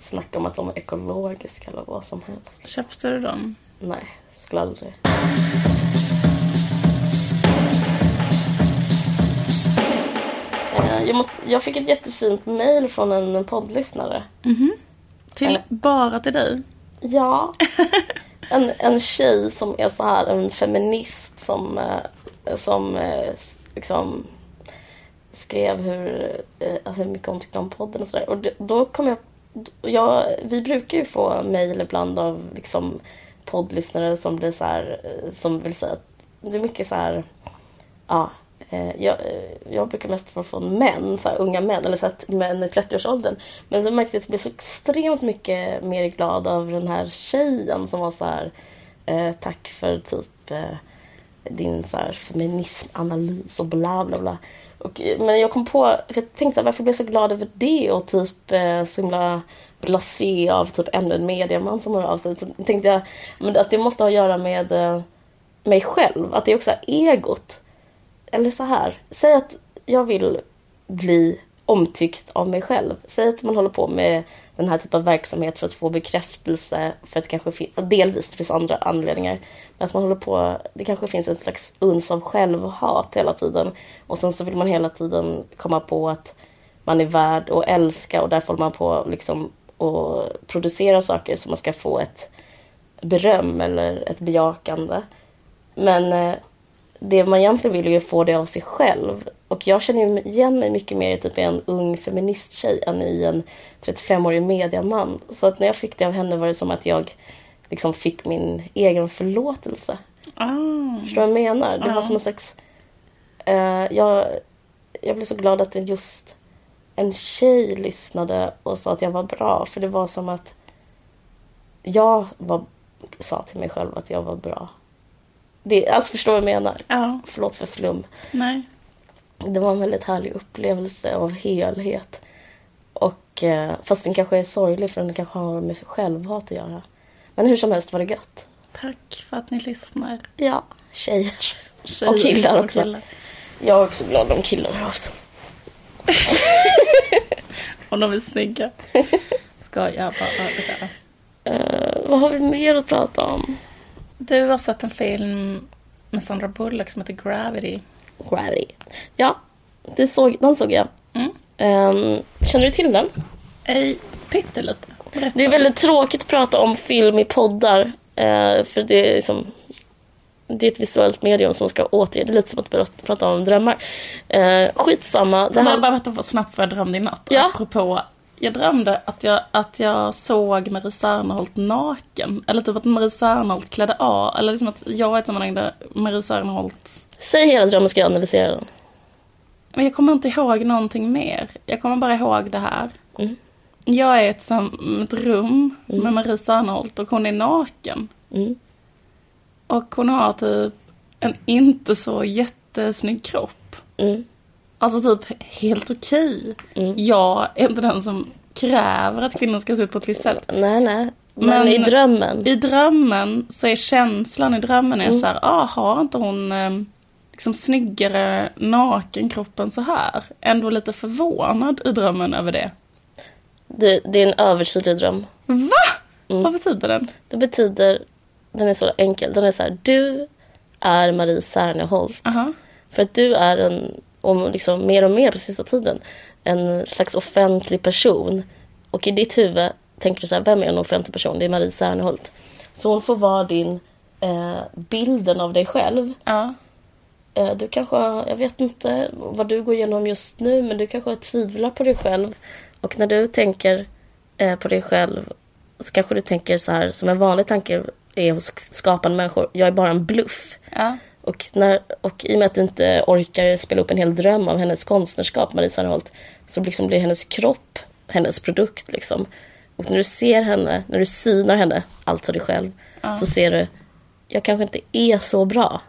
snacka om att de är ekologiska eller vad som helst. Köpte du dem? Nej, skulle aldrig. Jag, måste, jag fick ett jättefint mail från en poddlyssnare. Mm -hmm. Till, äh, bara till dig? Ja. En, en tjej som är så här en feminist som, eh, som eh, liksom skrev hur, hur mycket hon tyckte om podden och sådär. Och då kom jag, jag... Vi brukar ju få mejl ibland av liksom poddlyssnare som blir så här, som vill säga att det är mycket så här, ja, Eh, Eh, jag, eh, jag brukar mest få från män, så här, unga män, eller så att män i 30-årsåldern. Men så märkte jag att jag blev så extremt mycket mer glad av den här tjejen som var så här, eh, tack för typ eh, din så här, feminismanalys och bla bla bla. Och, eh, men jag kom på, för jag tänkte så här, varför blev jag så glad över det och typ eh, så himla blasé av typ ännu en mediaman som hör av sig. Så tänkte jag men att det måste ha att göra med eh, mig själv, att det är också är egot eller så här. Säg att jag vill bli omtyckt av mig själv. Säg att man håller på med den här typen av verksamhet för att få bekräftelse, för att kanske delvis det finns andra anledningar. Men att man håller på, det kanske finns ett slags uns av självhat hela tiden. Och sen så vill man hela tiden komma på att man är värd att älska och därför håller man på liksom och producera saker så man ska få ett beröm eller ett bejakande. Men eh, det man egentligen vill är ju få det av sig själv. Och jag känner igen mig mycket mer i typ en ung feministtjej än i en 35-årig mediaman. Så att när jag fick det av henne var det som att jag liksom fick min egen förlåtelse. Oh. Förstår du vad jag menar? Det oh. var som en slags... Uh, jag, jag blev så glad att just en tjej lyssnade och sa att jag var bra. För det var som att jag var, sa till mig själv att jag var bra. Det, alltså förstår vad jag menar? Ja. Förlåt för flum. Nej. Det var en väldigt härlig upplevelse av helhet. Och, eh, fast den kanske är sorglig för den kanske har med självhat att göra. Men hur som helst var det gött. Tack för att ni lyssnar. Ja, tjejer. tjejer och killar och också. Killar. Jag är också glad om killar här också. om de är snygga. Ska jag bara uh, Vad har vi mer att prata om? Du har sett en film med Sandra Bullock som heter Gravity. Gravity. Ja, det såg, den såg jag. Mm. Um, känner du till den? Ej, pyttelite. Det är väldigt tråkigt att prata om film i poddar. Uh, för det är liksom det är ett visuellt medium som ska återge. Det är lite som att prata om drömmar. Uh, skitsamma. Det här... bara berätta snabbt vad jag drömde i natt? Ja. Apropå jag drömde att jag, att jag såg Marie Serneholt naken. Eller typ att Marie Serneholt klädde av. Eller liksom att jag var i ett sammanhang där Marie Serneholt... Säg hela drömmen ska jag analysera den. Men jag kommer inte ihåg någonting mer. Jag kommer bara ihåg det här. Mm. Jag är i ett, ett rum med Marie Serneholt och hon är naken. Mm. Och hon har typ en inte så jättesnygg kropp. Mm. Alltså typ helt okej. Mm. Jag är inte den som kräver att kvinnor ska se ut på ett visst sätt. Nej, nej. Men, Men- i drömmen. I drömmen så är känslan i drömmen är Mm. så här, ah, har inte hon eh, liksom snyggare nakenkroppen så här? Ändå lite förvånad i drömmen över det. Det, det är en övertydlig dröm. Va? Mm. Vad betyder den? Det betyder, den är så enkel, den är så här, du är Marie Serneholt. Aha. För att du är en, om liksom mer och mer på sista tiden, en slags offentlig person. Och i ditt huvud tänker du så här, vem är en offentlig person? Det är Marie Serneholt. Så hon får vara din eh, bilden av dig själv. Ja. Eh, du kanske, jag vet inte vad du går igenom just nu, men du kanske tvivlar på dig själv. Och när du tänker eh, på dig själv så kanske du tänker så här, som en vanlig tanke är hos skapande människor, jag är bara en bluff. Ja. Och, när, och i och med att du inte orkar spela upp en hel dröm av hennes konstnärskap, Marie Serneholt, så liksom blir hennes kropp hennes produkt. Liksom. Och när du ser henne, när du synar henne, alltså dig själv, så ser du, jag kanske inte är så bra.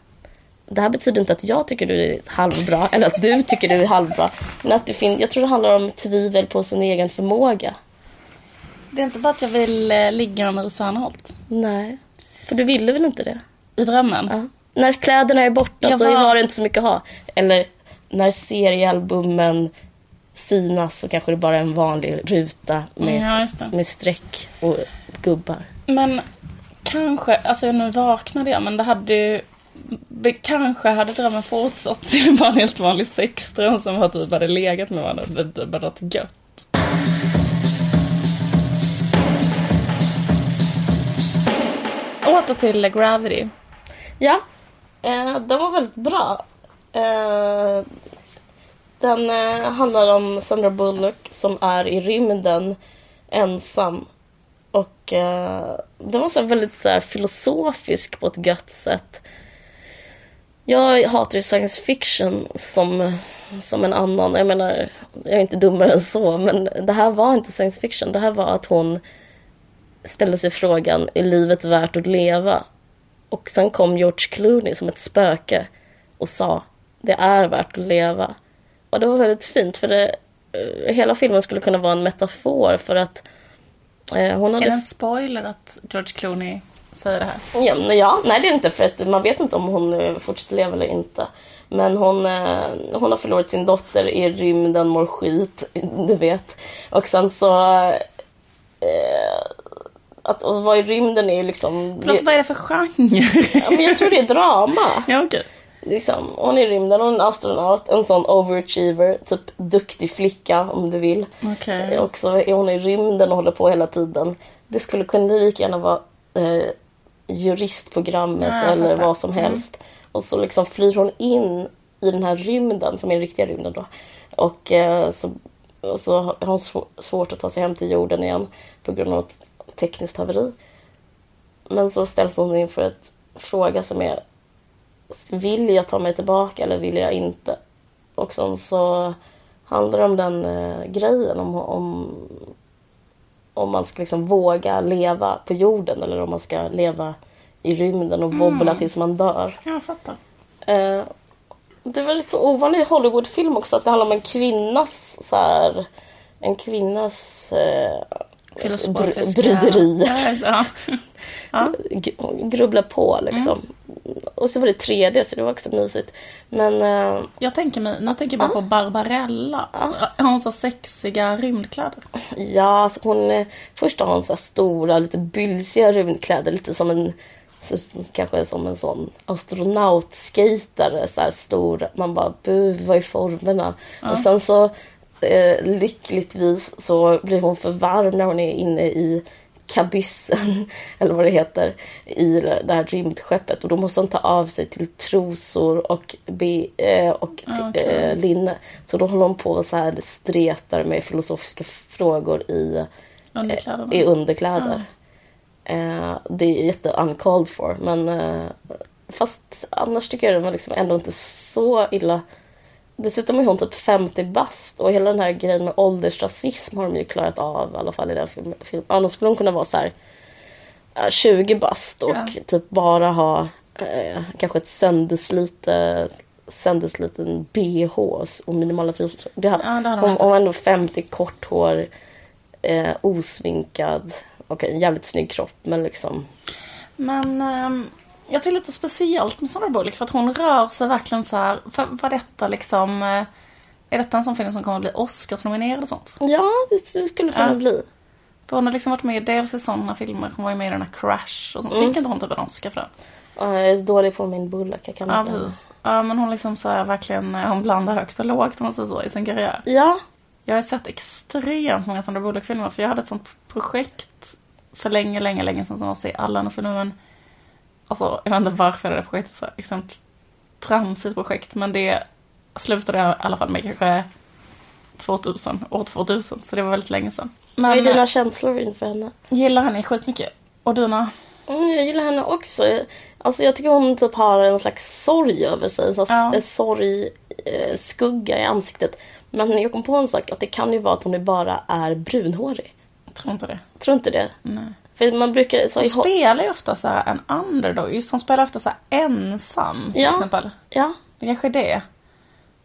Det här betyder inte att jag tycker du är halvbra, eller att du tycker du är halvbra. Men att det fin- jag tror det handlar om tvivel på sin egen förmåga. Det är inte bara att jag vill eh, ligga med Marie Serneholt. Nej, för du ville väl inte det? I drömmen? Ja. När kläderna är borta Jag så var- har du inte så mycket att ha. Eller när seriealbumen synas så kanske det bara är en vanlig ruta med, Ja, det. med streck och gubbar. Men kanske, alltså nu vaknade jag men det hade ju Kanske hade drömmen fortsatt till bara en helt vanlig sexdröm som att vi hade legat med varandra. Det det hade varit gött. Åter till Gravity. Ja, eh, den var väldigt bra. Eh, den eh, handlar om Sandra Bullock som är i rymden ensam. Och eh, den var så här väldigt så här, filosofisk på ett gött sätt. Jag hatar ju science fiction som, som en annan. Jag menar, jag är inte dummare än så, men det här var inte science fiction. Det här var att hon ställde sig frågan, är livet värt att leva? Och sen kom George Clooney som ett spöke och sa, det är värt att leva. Och det var väldigt fint, för det, eh, hela filmen skulle kunna vara en metafor för att eh, hon Är hade det en spoiler att George Clooney säger det här? Ja, men ja, nej det är det inte för att man vet inte om hon eh, fortsätter leva eller inte. Men hon, eh, hon har förlorat sin dotter i rymden, mår skit, du vet. Och sen så... Eh, att att vara i rymden är ju liksom... Förlåt, vad är det för genre? Ja, men jag tror det är drama. ja, okej. Liksom, hon är i rymden, hon är en astronaut, en sån overachiever, typ duktig flicka om du vill. Okej. Och så är hon i rymden och håller på hela tiden. Det skulle kunna lika gärna vara eh, juristprogrammet Ja, eller fattar. vad som helst. Och så liksom flyr hon in i den här rymden, som är den riktiga rymden då. Och, eh, så, och så har hon sv- svårt att ta sig hem till jorden igen på grund av ett tekniskt haveri. Men så ställs hon inför ett fråga som är Vill jag ta mig tillbaka eller vill jag inte? Och sen så handlar det om den eh, grejen om, om, om man ska liksom våga leva på jorden eller om man ska leva i rymden och wobbla tills man dör. Ja, jag fattar. Eh, det var lite så ovanlig Hollywoodfilm också att det handlar om en kvinnas så här, en kvinnas eh, br- bryderi. Ja, just- ja. ja. Grubbla på liksom. Och så var det 3D så det var också mysigt. Men eh, Jag tänker mig, nu tänker jag bara på Barbarella. Har hon så sexiga rymdkläder? Ja, alltså hon, eh, först har hon så stora, lite bylsiga rymdkläder, lite som en så, kanske som en sån astronautskejtare, så här stor. Man bara, bu, vad är formerna? Och sen så eh, lyckligtvis så blir hon för varm när hon är inne i kabyssen, eller vad det heter, i det här rymdskeppet. Och då måste hon ta av sig till trosor och, be, eh, och Ah, eh, linne. Så då håller hon på och så här stretar med filosofiska frågor i, Underkläderna. i underkläder. Eh, det är jätte uncalled for, men eh, fast annars tycker jag det var liksom ändå inte så illa. Dessutom är hon typ 50 bast och hela den här grejen med åldersrasism har de ju klarat av i alla fall i den filmen. Film. Annars skulle hon kunna vara så här eh, 20 bast och Ja. typ bara ha eh, kanske ett sönderslitet söndersliten bh och minimala trosor. Det har, Ja, det hade hon hon, var ändå 50, kort hår, eh, osminkad. Okej, en jävligt snygg kropp men liksom. Men ehm, jag tycker lite speciellt med Sandra Bullock för att hon rör sig verkligen så här. För, var detta liksom... eh, Är detta en sån film som kommer att bli Oscarsnominerad och sånt? Ja, det, det skulle kunna Ja. bli. För hon har liksom varit med dels i sådana filmer, hon var ju med i den här Crash och sånt. Fick inte hon typ en Oscar för? Ja, jag är dålig på min Bullock, jag kan Ja, inte precis. Ja, men hon liksom så här, verkligen, eh, hon blandar högt och lågt om man säger så i sin karriär. Ja, Jag har sett extremt många Sandra Bullock-filmer för jag hade ett sånt projekt för länge, länge, länge sedan som var att se alla hennes filmer. Men alltså, jag vet inte varför det där projektet så extremt tramsigt projekt. Men det slutade i alla fall med kanske 2000, år 2000. Så det var väldigt länge sedan. vad är Men dina känslor inför henne? gillar henne skitmycket. Och dina? Mm, jag gillar henne också. Alltså jag tycker hon typ har en slags sorg över sig. Så Ja. En sorg, eh, skugga i ansiktet. Men jag kom på en sak, att det kan ju vara att hon bara är brunhårig. Jag tror inte det. Tror inte det? Nej. För man brukar... Så Hon spelar ju ofta så en underdog. Just hon spelar ofta så ensam till Ja. exempel. ja, Det kanske är det.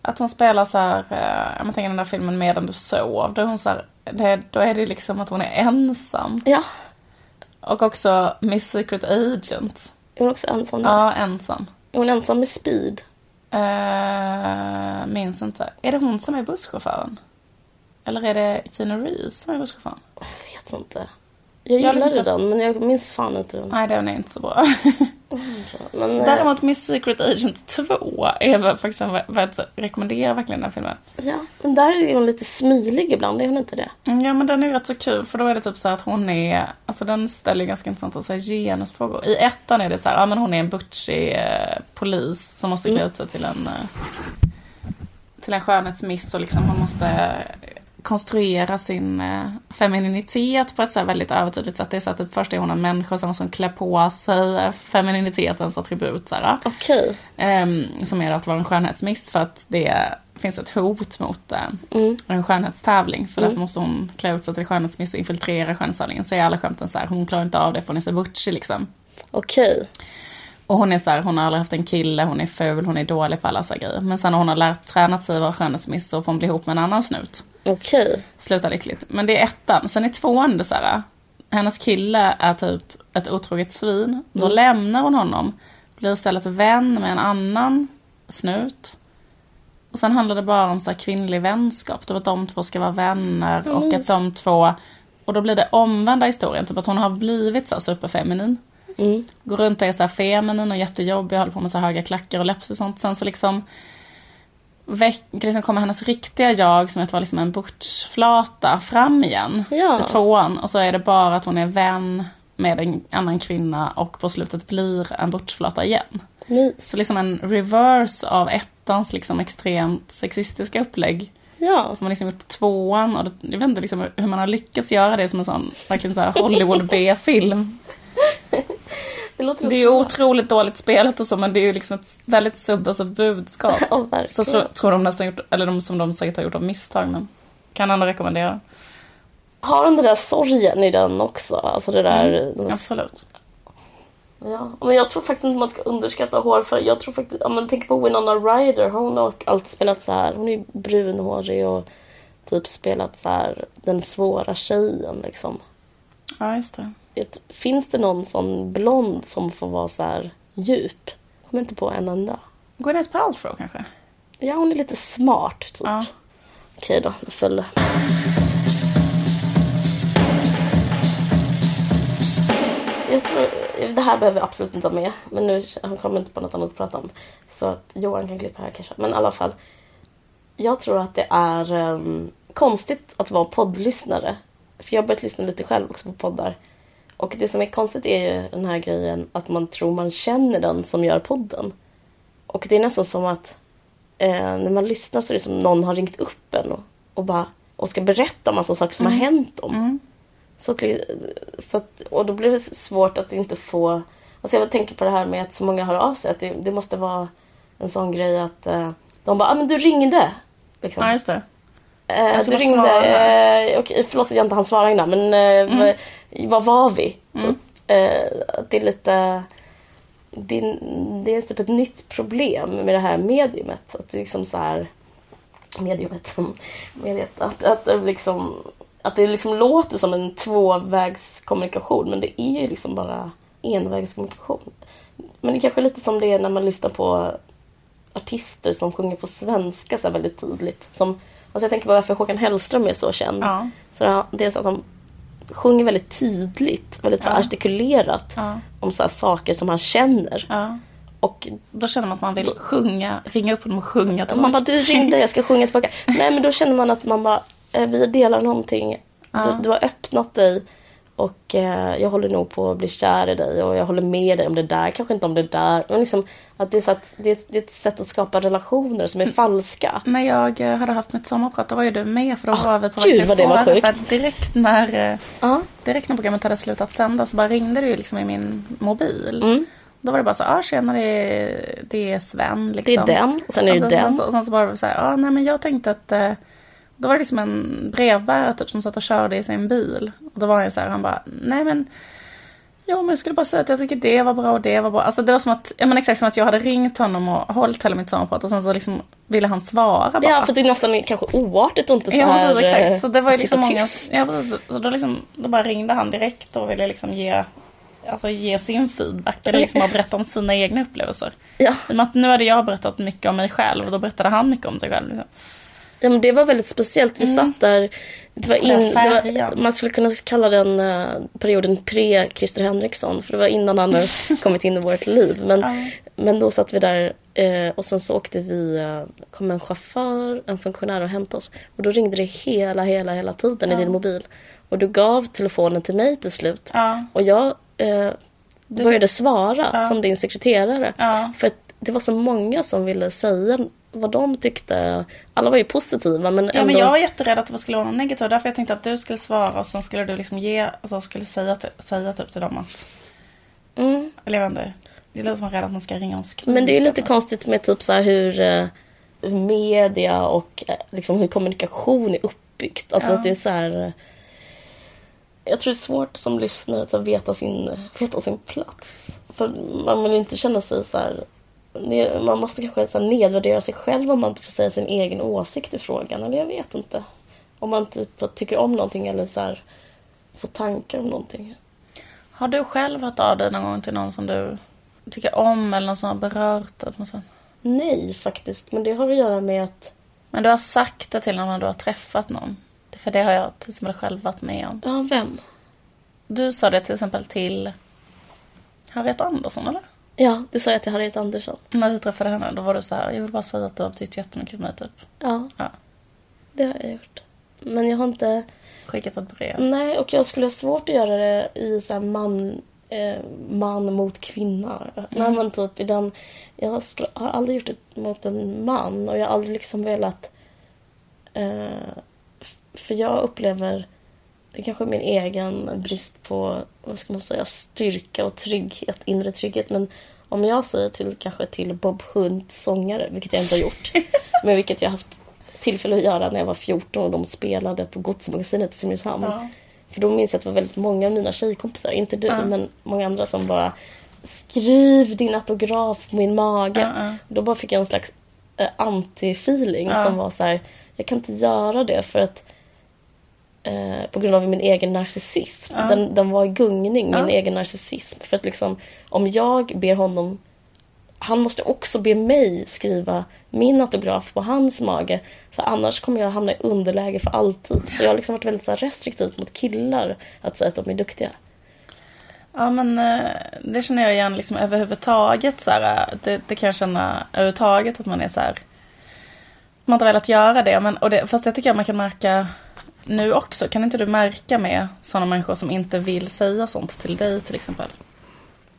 Att hon spelar så här, eh, jag tänker den där filmen Medan du sov. Då är hon så här, det, då är det liksom att hon är ensam. ja. Och också Miss Secret Agent. Är hon också ensam där? Ja, ensam. Är hon ensam med speed? Uh, minns inte. Är det hon som är busschauffören? Eller är det Keanu Reeves som är busschauffören? Jag vet inte. Jag Jag gillade liksom sett- den, men jag minns fan inte den. Nej, den är inte så bra. Men, eh, Däremot Miss Secret Agent 2 är faktiskt en, jag rekommenderar verkligen den filmen. ja, men där är hon lite smilig ibland, är hon inte det? Mm, Ja men den är rätt så kul för då är det typ så att hon är, alltså den ställer ganska intressanta så här, genusfrågor. I ettan är det så här, ja men hon är en butchig eh, polis som måste klä ut sig till en, eh, till en skönhetsmiss och liksom hon måste eh, konstruera sin eh, femininitet på ett så väldigt övertydligt sätt. Det är så att typ först är hon en människa och sen måste hon klä på sig femininitetens attribut så här. Okej. Ehm, som är att vara en skönhetsmiss för att det finns ett hot mot eh, Mm. en skönhetstävling. Så därför måste hon klä ut sig till skönhetsmiss och infiltrera skönhetstävlingen. Så är alla skämten så här, hon klarar inte av det för hon är så butchig liksom. Okej. Och hon är så här, hon har aldrig haft en kille, hon är ful, hon är dålig på alla så grejer. Men sen när hon har lärt, tränat sig vara skönhetsmiss så får hon bli ihop med en annan snut. Okej. Slutar lyckligt. Men det är ettan. Sen är tvåan det så här, hennes kille är typ ett otroget svin. Då lämnar hon honom. Blir istället vän med en annan snut. Och sen handlar det bara om så här kvinnlig vänskap. Typ att de två ska vara vänner och att de två... Och då blir det omvända historien. Typ att hon har blivit så här superfeminin. Mm. Går runt och är så här feminin och jättejobbig, håller på med så höga klackar och läppar och sånt. Sen så liksom, väck, liksom kommer hennes riktiga jag som att vara liksom en butchflata fram igen Ja. i tvåan. Och så är det bara att hon är vän med en annan kvinna och på slutet blir en butchflata igen. Mys. Så liksom en reverse av ettans liksom extremt sexistiska upplägg. Ja. Som man liksom gjort tvåan. Och jag vet inte liksom hur man har lyckats göra det som en sån verkligen så Hollywood B-film. Det låter Det är ju otroligt dåligt spelat och så men det är ju liksom ett väldigt subversivt budskap. Verkligen. Så tror, tror de nästan gjort, eller de som de säkert har gjort av misstag men kan ändå rekommendera. Har den den där sorgen i den också? Alltså det där... den- Absolut. Ja, men jag tror faktiskt inte man ska underskatta hårfärg. Jag tror faktiskt, ja men tänk på Winona Ryder. Hon har alltid spelat så här. Hon är ju brunhårig och typ spelat så här den svåra tjejen liksom. Ja just det. Vet, finns det någon sån blond som får vara så här djup? Jag kommer inte på en enda. Gwyneth Paltrow kanske? Ja, hon är lite smart typ. Ja. Okej då, det föll. Jag tror, det här behöver vi absolut inte ha med. Men nu han kommer inte på något annat att prata om. Så att Johan kan klippa här kanske. Men i alla fall. Jag tror att det är ehm, konstigt att vara poddlyssnare. För jag har börjat lyssna lite själv också på poddar. Och det som är konstigt är ju den här grejen att man tror man känner den som gör podden. Och det är nästan som att eh, när man lyssnar så är det som någon har ringt upp en och, och, bara, och ska berätta massa saker som har hänt dem. Mm. Så att, så att, och då blir det svårt att inte få... Alltså jag tänker på det här med att så många hör av sig. Att det, det måste vara en sån grej att eh, de bara ah, men du ringde. Liksom. Ja, just det. Eh, du ringde. Eh, okej, förlåt att jag inte hann svara innan men eh, vad, vad var vi? Typ. Eh, att det är lite... Det är, det är typ ett nytt problem med det här mediumet. Att det är liksom så här... Mediumet. Mediet, att, att det liksom... Att det liksom låter som en tvåvägskommunikation men det är ju liksom bara envägskommunikation. Men det är kanske är lite som det är när man lyssnar på artister som sjunger på svenska så väldigt tydligt. Som, alltså jag tänker på varför Håkan Hellström är så känd. Ja. Så det är så att han sjunger väldigt tydligt, väldigt så Ja. artikulerat Ja. om så här saker som han känner. ja. Och Då känner man att man vill sjunga, ringa upp honom och sjunga till man bara, du ringde, jag ska sjunga tillbaka. Nej, men då känner man att man bara, eh, vi delar någonting. Du, du har öppnat dig och eh, jag håller nog på att bli kär i dig och jag håller med dig om det där, kanske inte om det där. Men liksom att det är, så att det, är, det är ett sätt att skapa relationer som är falska. När jag eh, hade haft mitt sommarprat, då var ju du med för då Ah, var vi på gud, vad det var sjukt. För att direkt när, Ja. direkt när programmet hade slutat sända så bara ringde du liksom i min mobil. Mm. Då var det bara så ah, tjena det är, det är Sven Det liksom. är den och sen är det sen, den. Sen, så- och sen så bara så här, ah, nej men jag tänkte att eh, då var det liksom en brevbärare typ som satt och körde i sin bil. Och då var jag så här, han bara, nej men Jo, men jag skulle bara säga att jag tycker det var bra och det var bra. Alltså det var som att, ja men exakt som att jag hade ringt honom och hållit hela mitt sommarprat och sen så liksom ville han svara bara. Ja, för det är nästan kanske oartigt och inte så Ja, här... precis, eh, exakt. Så det var ju liksom många... tyst. Ja, precis. Så då, liksom, då bara ringde han direkt och ville liksom ge, alltså ge sin feedback. Eller liksom berätta om sina egna upplevelser. Ja. Med att nu hade jag berättat mycket om mig själv och då berättade han mycket om sig själv. Liksom. Ja, men det var väldigt speciellt. Vi satt där. Det var Mm. In, det var, man skulle kunna kalla den eh, perioden pre-Christer Henriksson. För det var innan han hade kommit in i vårt liv. Men, Ja. men då satt vi där eh, och sen så åkte vi, eh, kom en chaufför, en funktionär och hämtade oss. Och då ringde det hela, hela, hela tiden i din mobil. Och du gav telefonen till mig till slut. Och jag eh, började svara som din sekreterare. För att det var så många som ville säga vad de tyckte. Alla var ju positiva men Ja, ändå... men jag var jätterädd att det skulle vara något negativt. Därför jag tänkte att du skulle svara och sen skulle du liksom ge, alltså skulle säga, säga typ till dem att, mm. eller jag vet inte. Det låter som att man är rädd att man ska ringa och skriva. Men det är lite konstigt med typ så här hur, eh, hur media och eh, liksom hur kommunikation är uppbyggt. Alltså Ja. att det är så här... eh, Jag tror det är svårt som lyssnare att veta, sin, veta sin plats. För man vill inte känna sig så här... Man måste kanske så nedvärdera sig själv om man inte får säga sin egen åsikt i frågan. Eller jag vet inte. Om man typ tycker om någonting eller så här får tankar om någonting. Har du själv hört av dig någon gång till någon som du tycker om eller någon som har berört dig? Nej, faktiskt. Men det har att göra med att... Men du har sagt det till någon när du har träffat någon? För det har jag till exempel själv varit med om. Ja, vem? Du sa det till exempel till Harriet Andersson, eller? Ja, det sa jag till Harriet Andersson. När du träffade henne, då var du så här, jag vill bara säga att du har betytt jättemycket för mig, typ. Ja, Ja. det har jag gjort. Men jag har inte... Skickat ett brev. Nej, och jag skulle ha svårt att göra det i så här man, eh, man mot kvinna. Nej, men typ i den... Jag har aldrig gjort det mot en man och jag har aldrig liksom velat... Eh, för jag upplever... Det är kanske är min egen brist på, vad ska man säga, styrka och trygghet, inre trygghet. Men om jag säger till kanske till Bob Hunt sångare, vilket jag inte har gjort, men vilket jag haft tillfälle att göra när jag var 14 och de spelade på Godsmagasinet i Simrishamn. Ja. För då minns jag att det var väldigt många av mina tjejkompisar, inte du, Ja. men många andra som bara Skriv din autograf på min mage. Ja. Då bara fick jag en slags eh, anti-feeling som var så här, jag kan inte göra det för att eh, på grund av min egen narcissism. Ja. Den, den var i gungning, min Ja. egen narcissism. För att liksom, om jag ber honom, han måste också be mig skriva min autograf på hans mage. För annars kommer jag hamna i underläge för alltid. Så jag har liksom varit väldigt så restriktiv mot killar att säga att de är duktiga. Ja, men eh, det känner jag igen liksom överhuvudtaget. Så här, eh, det, det kan jag känna överhuvudtaget att man är så här. Man har inte velat göra det, men, och det, fast det tycker jag man kan märka nu också, kan inte du märka med sådana människor som inte vill säga sånt till dig till exempel?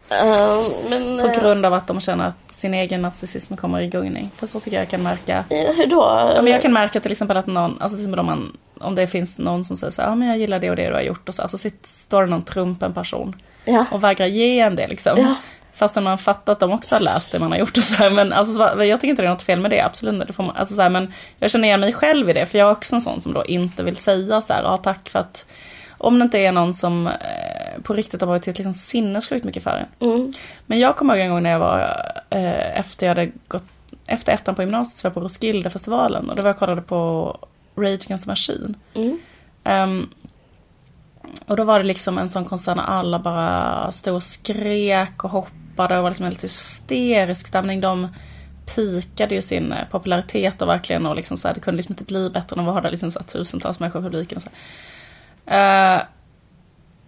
Eh, men, På eh, grund av att de känner att sin egen narcissism kommer i gungning. För så tycker jag jag kan märka. hur då? Ja, men jag kan märka till exempel att någon, alltså till exempel om, man, om det finns någon som säger så här, ja men jag gillar det och det du har gjort och så, alltså sitter, står det någon trumpen person Ja. och vägrar ge en det liksom. Ja. Fastän man fattar att de också har läst det man har gjort och så här, men alltså, så- jag tycker inte det är något fel med det, absolut. Det får man, alltså, så här, men jag känner igen mig själv i det, för jag är också en sån som då inte vill säga så här, ja tack för att om det inte är någon som eh, på riktigt har varit till liksom sinnessjukt mycket för en. Mm. Men jag kommer ihåg en gång när jag var, eh, efter jag hade gått, efter ettan på gymnasiet så var jag på Roskildefestivalen och då var jag och kollade på Rage Against the Machine. Mm. Ehm, och då var det liksom en sån konsert när alla bara stod och skrek och hoppade och det var liksom en helt hysterisk stämning. De pikade ju sin eh, popularitet och verkligen och liksom så här, det kunde liksom inte bli bättre än att vara där liksom så här, tusentals människor i publiken. Och, så Uh,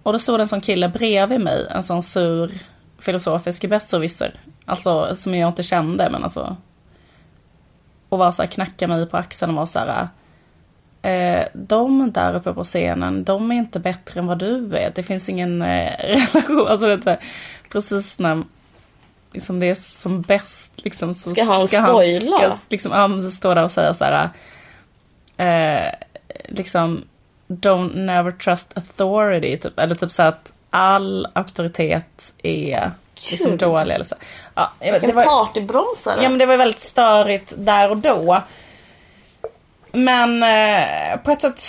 och då stod det en sån kille bredvid mig, en sån sur filosofisk besserwisser. Alltså som jag inte kände men alltså. Och var så här, knackade mig på axeln och var så här. Eh, de där uppe på scenen, de är inte bättre än vad du är. Det finns ingen eh, relation. Alltså det är precis när liksom det är som bäst liksom, så Ska han spoila? ska, liksom, ja, så står där och säger så här. Eh, liksom, don't never trust authority. Typ, eller typ så att all auktoritet är liksom Gud. dålig. Eller så. Ja, jag det var, partybromsare. Ja men det var väldigt störigt där och då. Men eh, på ett sätt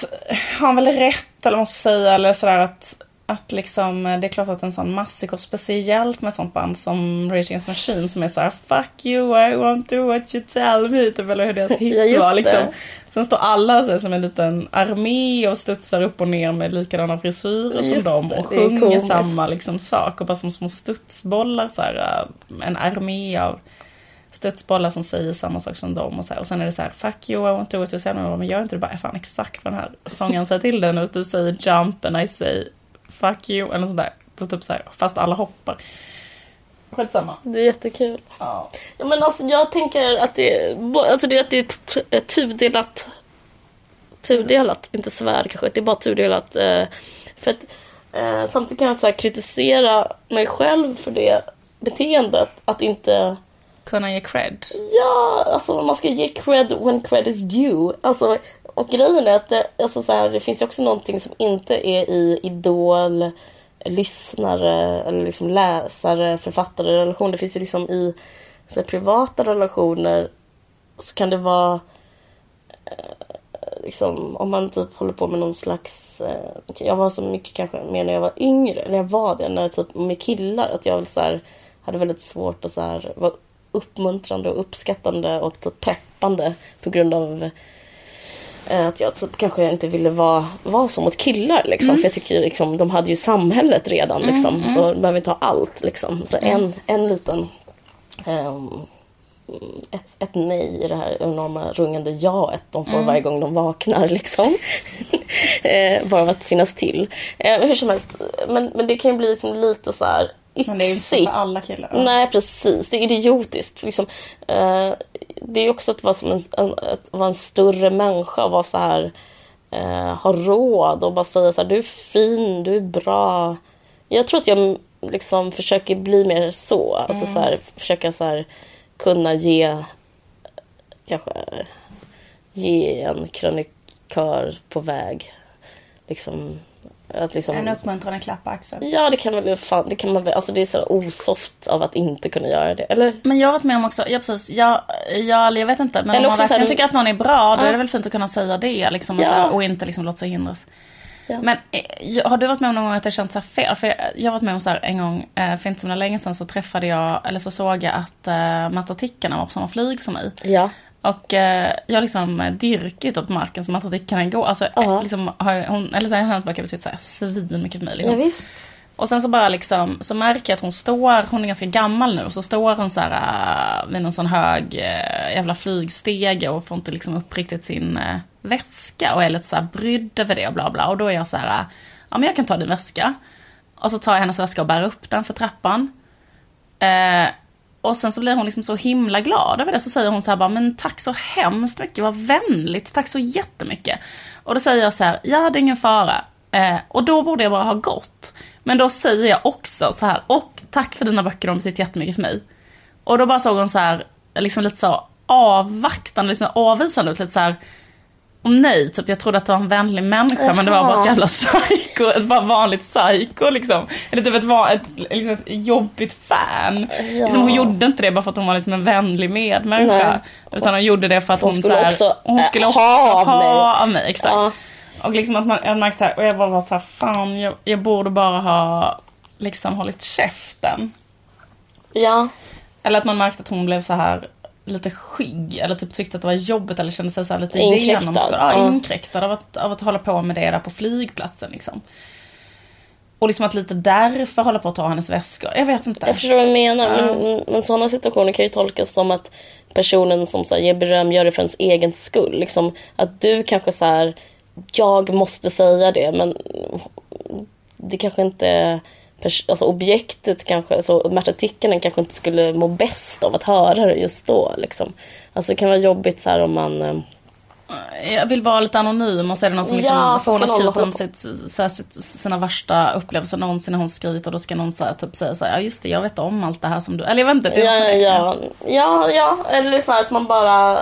har han väl rätt eller vad man ska säga eller sådär att att liksom, det är klart att en sån massiker, speciellt med ett sånt band som Rage Against Machine som är såhär Fuck you, I want to what you tell me, typ, eller hur deras hit Ja, var liksom. det. Sen står alla så här, som en liten armé och studsar upp och ner med likadana frisyrer som Just dem det, och sjunger samma liksom, sak och bara som små studsbollar så här, eh, en armé av studsbollar som säger samma sak som dem och så här. Och sen är det så här, fuck you, I want to do yourself. Men jag bara, Men gör inte det bara fan exakt vad den här sångaren säger till den. Och du säger jump and I say fuck you eller något sånt där. Då typ så här, fast alla hoppar. Skitsamma. Det är jättekul. Ja. Ja, men alltså, jag tänker att det, alltså det, att det är tudelat... Tudelat, inte svärd kanske. Det är bara tudelat. Eh, för att, eh, samtidigt kan jag så kritisera mig själv för det beteendet. Att inte... Kunna ge cred. Ja, alltså man ska ge cred when cred is due. Alltså, och grejen är att det, alltså så här, det finns ju också någonting som inte är i idol, lyssnare eller liksom läsare, författare relation. Det finns ju liksom i så här, privata relationer så kan det vara eh, liksom om man typ håller på med någon slags eh, jag var så mycket kanske mer när jag var yngre, eller jag var det när typ med killar att jag väl så här, hade väldigt svårt att så här, vara uppmuntrande och uppskattande och typ peppande på grund av eh, att jag typ kanske inte ville vara, vara så mot killar liksom. För jag tycker liksom, de hade ju samhället redan liksom. Så de behöver inte ha allt liksom. Så en, en liten ehm, ett, ett nej i det här enorma rungande jaet de får varje gång de vaknar. Liksom. eh, bara av att finnas till. Eh, hur som helst, men, men det kan ju bli liksom lite så här Men det är inte yxigt. för alla killar. Nej, precis. Det är idiotiskt. Liksom, eh, det är också att vara, som en, en, att vara en större människa och vara så här, eh, ha råd och bara säga så här, du är fin, du är bra. Jag tror att jag liksom försöker bli mer så. Alltså så här, försöka så här, kunna ge kanske ge en krönikör på väg. Liksom, att liksom, En uppmuntrande klapp på axeln. Ja, det kan, väl, fan, det kan man väl. Alltså det är så osoft av att inte kunna göra det. Eller? Men jag har varit med om också, ja precis, jag, jag, jag vet inte, men Eller om man verkligen här- tycker att någon är bra, då Ja. är det väl fint att kunna säga det liksom, och, Ja. här, och inte liksom låta sig hindras. Ja. Men eh, har du varit med om någon gång att det känns så här fel? För jag, jag har varit med om så här en gång, eh, för inte så länge sedan så träffade jag, eller så såg jag att eh, matematikern var på samma flyg som mig. Ja. Och eh, jag har liksom eh, dyrkit upp marken som matematikern går. Alltså, Ja. eh, liksom, har hon, eller så här, hennes böcker har betytt så här svin mycket för mig. Liksom. ja, visst. Och sen så bara liksom, så märker jag att hon står, hon är ganska gammal nu, så står hon så här äh, vid någon sån hög äh, jävla flygstege och får inte liksom upp riktigt sin äh, väska och är lite så här brydd över det och bla bla. Och då är jag så här, ja men jag kan ta din väska. Och så tar jag hennes väska och bär upp den för trappan. Eh, och sen så blir hon liksom så himla glad över det. Så säger hon så här bara, men tack så hemskt mycket, vad vänligt, tack så jättemycket. Och då säger jag så här, ja det är ingen fara. Eh, och då borde jag bara ha gått. Men då säger jag också så här, och tack för dina böcker, de betyder jättemycket för mig. Och då bara såg hon så här, liksom lite så avvaktande, liksom avvisande ut, lite så här, och nej, typ jag trodde att det var en vänlig människa Jaha. men det var bara ett jävla psycho, ett bara vanligt psycho liksom. Eller typ ett, ett, liksom ett jobbigt fan. Ja. Liksom, hon gjorde inte det bara för att hon var liksom en vänlig medmänniska. Nej. Utan hon gjorde det för att hon, hon skulle så här, också, hon skulle också ha, av mig. av mig. Exakt. Ja. Och liksom att man, jag märkte så här, och jag bara var så här, fan jag, jag borde bara ha liksom hållit käften. Ja. Eller att man märkte att hon blev så här lite skygg eller typ tyckte att det var jobbigt eller kände sig så lite genomskådad. Ja, inkräktad av att, av att hålla på med det där på flygplatsen liksom. Och liksom att lite därför hålla på att ta hennes väskor. Jag vet inte. Jag förstår vad du menar. Ja. Men, men sådana situationer kan ju tolkas som att personen som så här, ger beröm gör det för ens egen skull. Liksom, att du kanske så här, jag måste säga det men det kanske inte alltså objektet kanske, alltså Märta Tikkanen kanske inte skulle må bäst av att höra det just då. Liksom. Alltså det kan vara jobbigt så här om man... Eh, jag vill vara lite anonym och så är det någon som liksom ja, får skriva om sitt, så sitt, sina värsta upplevelser någonsin hon skrivit och då ska någon så här, typ säga så här, ja just det, jag vet om allt det här som du, eller jag vet inte. Det ja, ja, ja, ja, eller så här att man bara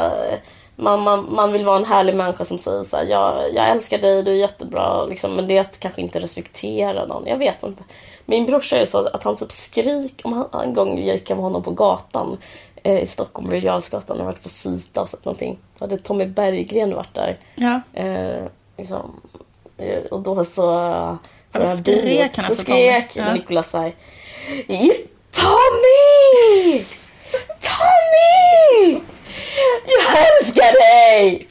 man, man, man vill vara en härlig människa som säger så här, jag, jag älskar dig, du är jättebra, liksom, men det är att kanske inte respektera någon. Jag vet inte. Min brorsa är så att han typ skrik, om han, en gång gick jag med honom på gatan eh, i Stockholm, Birger och varit på Sita och sett någonting. Då hade Tommy Berggren varit där. Ja. Eh, liksom, eh, och då så... Ja, då skrek han Tommy. Då skrek ja. Nicolas såhär Tommy! Tommy! Jag älskar dig!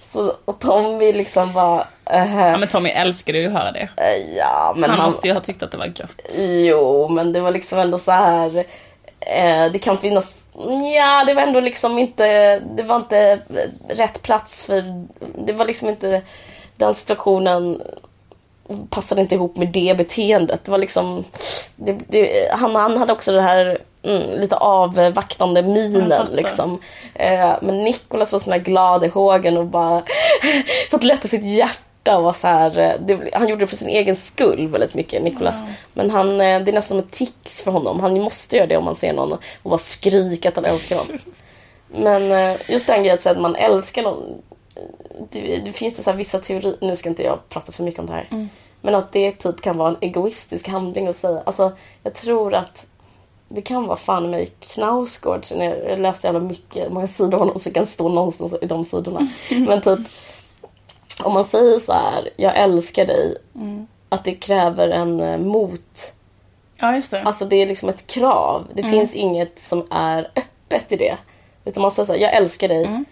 Så, och Tommy liksom bara... Uh, ja men Tommy älskade ju att höra det. Uh, ja, men han, han, måste ju ha tyckt att det var gött. Jo, men det var liksom ändå så här. Uh, det kan finnas... Ja, det var ändå liksom inte... Det var inte rätt plats för... Det var liksom inte... Den situationen passade inte ihop med det beteendet. Det var liksom... Det, det, han, han hade också det här mm, lite avvaktande minen liksom. Eh, men Nikolas var så glad i hågen och bara fått lätta sitt hjärta var så här, eh, det, han gjorde det för sin egen skull väldigt mycket, Nikolas. Mm. Men han, eh, det är nästan som ett tics för honom. Han måste göra det om man ser någon och bara skrika att han älskar någon. Men eh, just den grejen att man älskar någon. Det, det finns det så vissa teorier, nu ska inte jag prata för mycket om det här. Mm. Men att det typ kan vara en egoistisk handling att säga. Alltså, jag tror att det kan vara fan mig Knausgård. Jag läste jävla mycket, många sidor av honom så det kan stå någonstans i de sidorna. Men typ om man säger så här, jag älskar dig. Mm. Att det kräver en uh, mot. Ja, just det. Alltså det är liksom ett krav. Det mm. finns inget som är öppet i det. Utan man säger så här, jag älskar dig. Mm.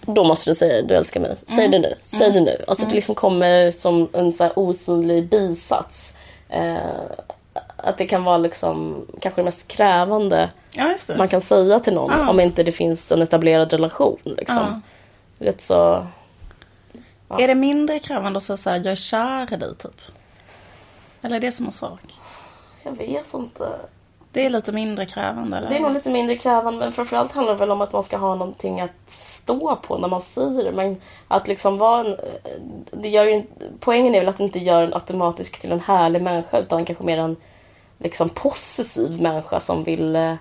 Då måste du säga du älskar mig. Säg mm. det nu. Säg det mm. nu. Alltså det mm. liksom kommer som en så osynlig bisats. Uh, att det kan vara liksom kanske det mest krävande ja, man kan säga till någon ja. om inte det finns en etablerad relation. Liksom. Ja. Rätt så... Ja. Är det mindre krävande att säga såhär, jag är kär i dig typ? Eller är det samma sak? Jag vet inte. Det är lite mindre krävande eller? Det är nog lite mindre krävande men framförallt handlar det väl om att man ska ha någonting att stå på när man säger det. Men att liksom vara en, det gör ju, Poängen är väl att det inte gör en automatiskt till en härlig människa utan kanske mer en liksom possessiv människa som vill eh,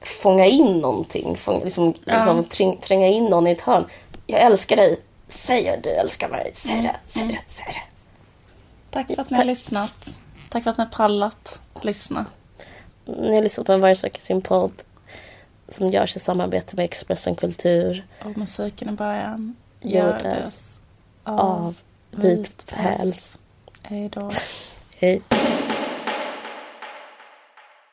fånga in någonting. Fånga, liksom, ja. liksom träng, tränga in någon i ett hörn. Jag älskar dig. Säg att du älskar mig. Säg mm. det, säg det, säg det. Tack för att ni har lyssnat. Tack för att ni har pallat lyssna. Ni har lyssnat på en Varje söker sin podd som görs i samarbete med Expressen Kultur. Och musiken i början gjordes av Vit Päls. Hej då. Hej.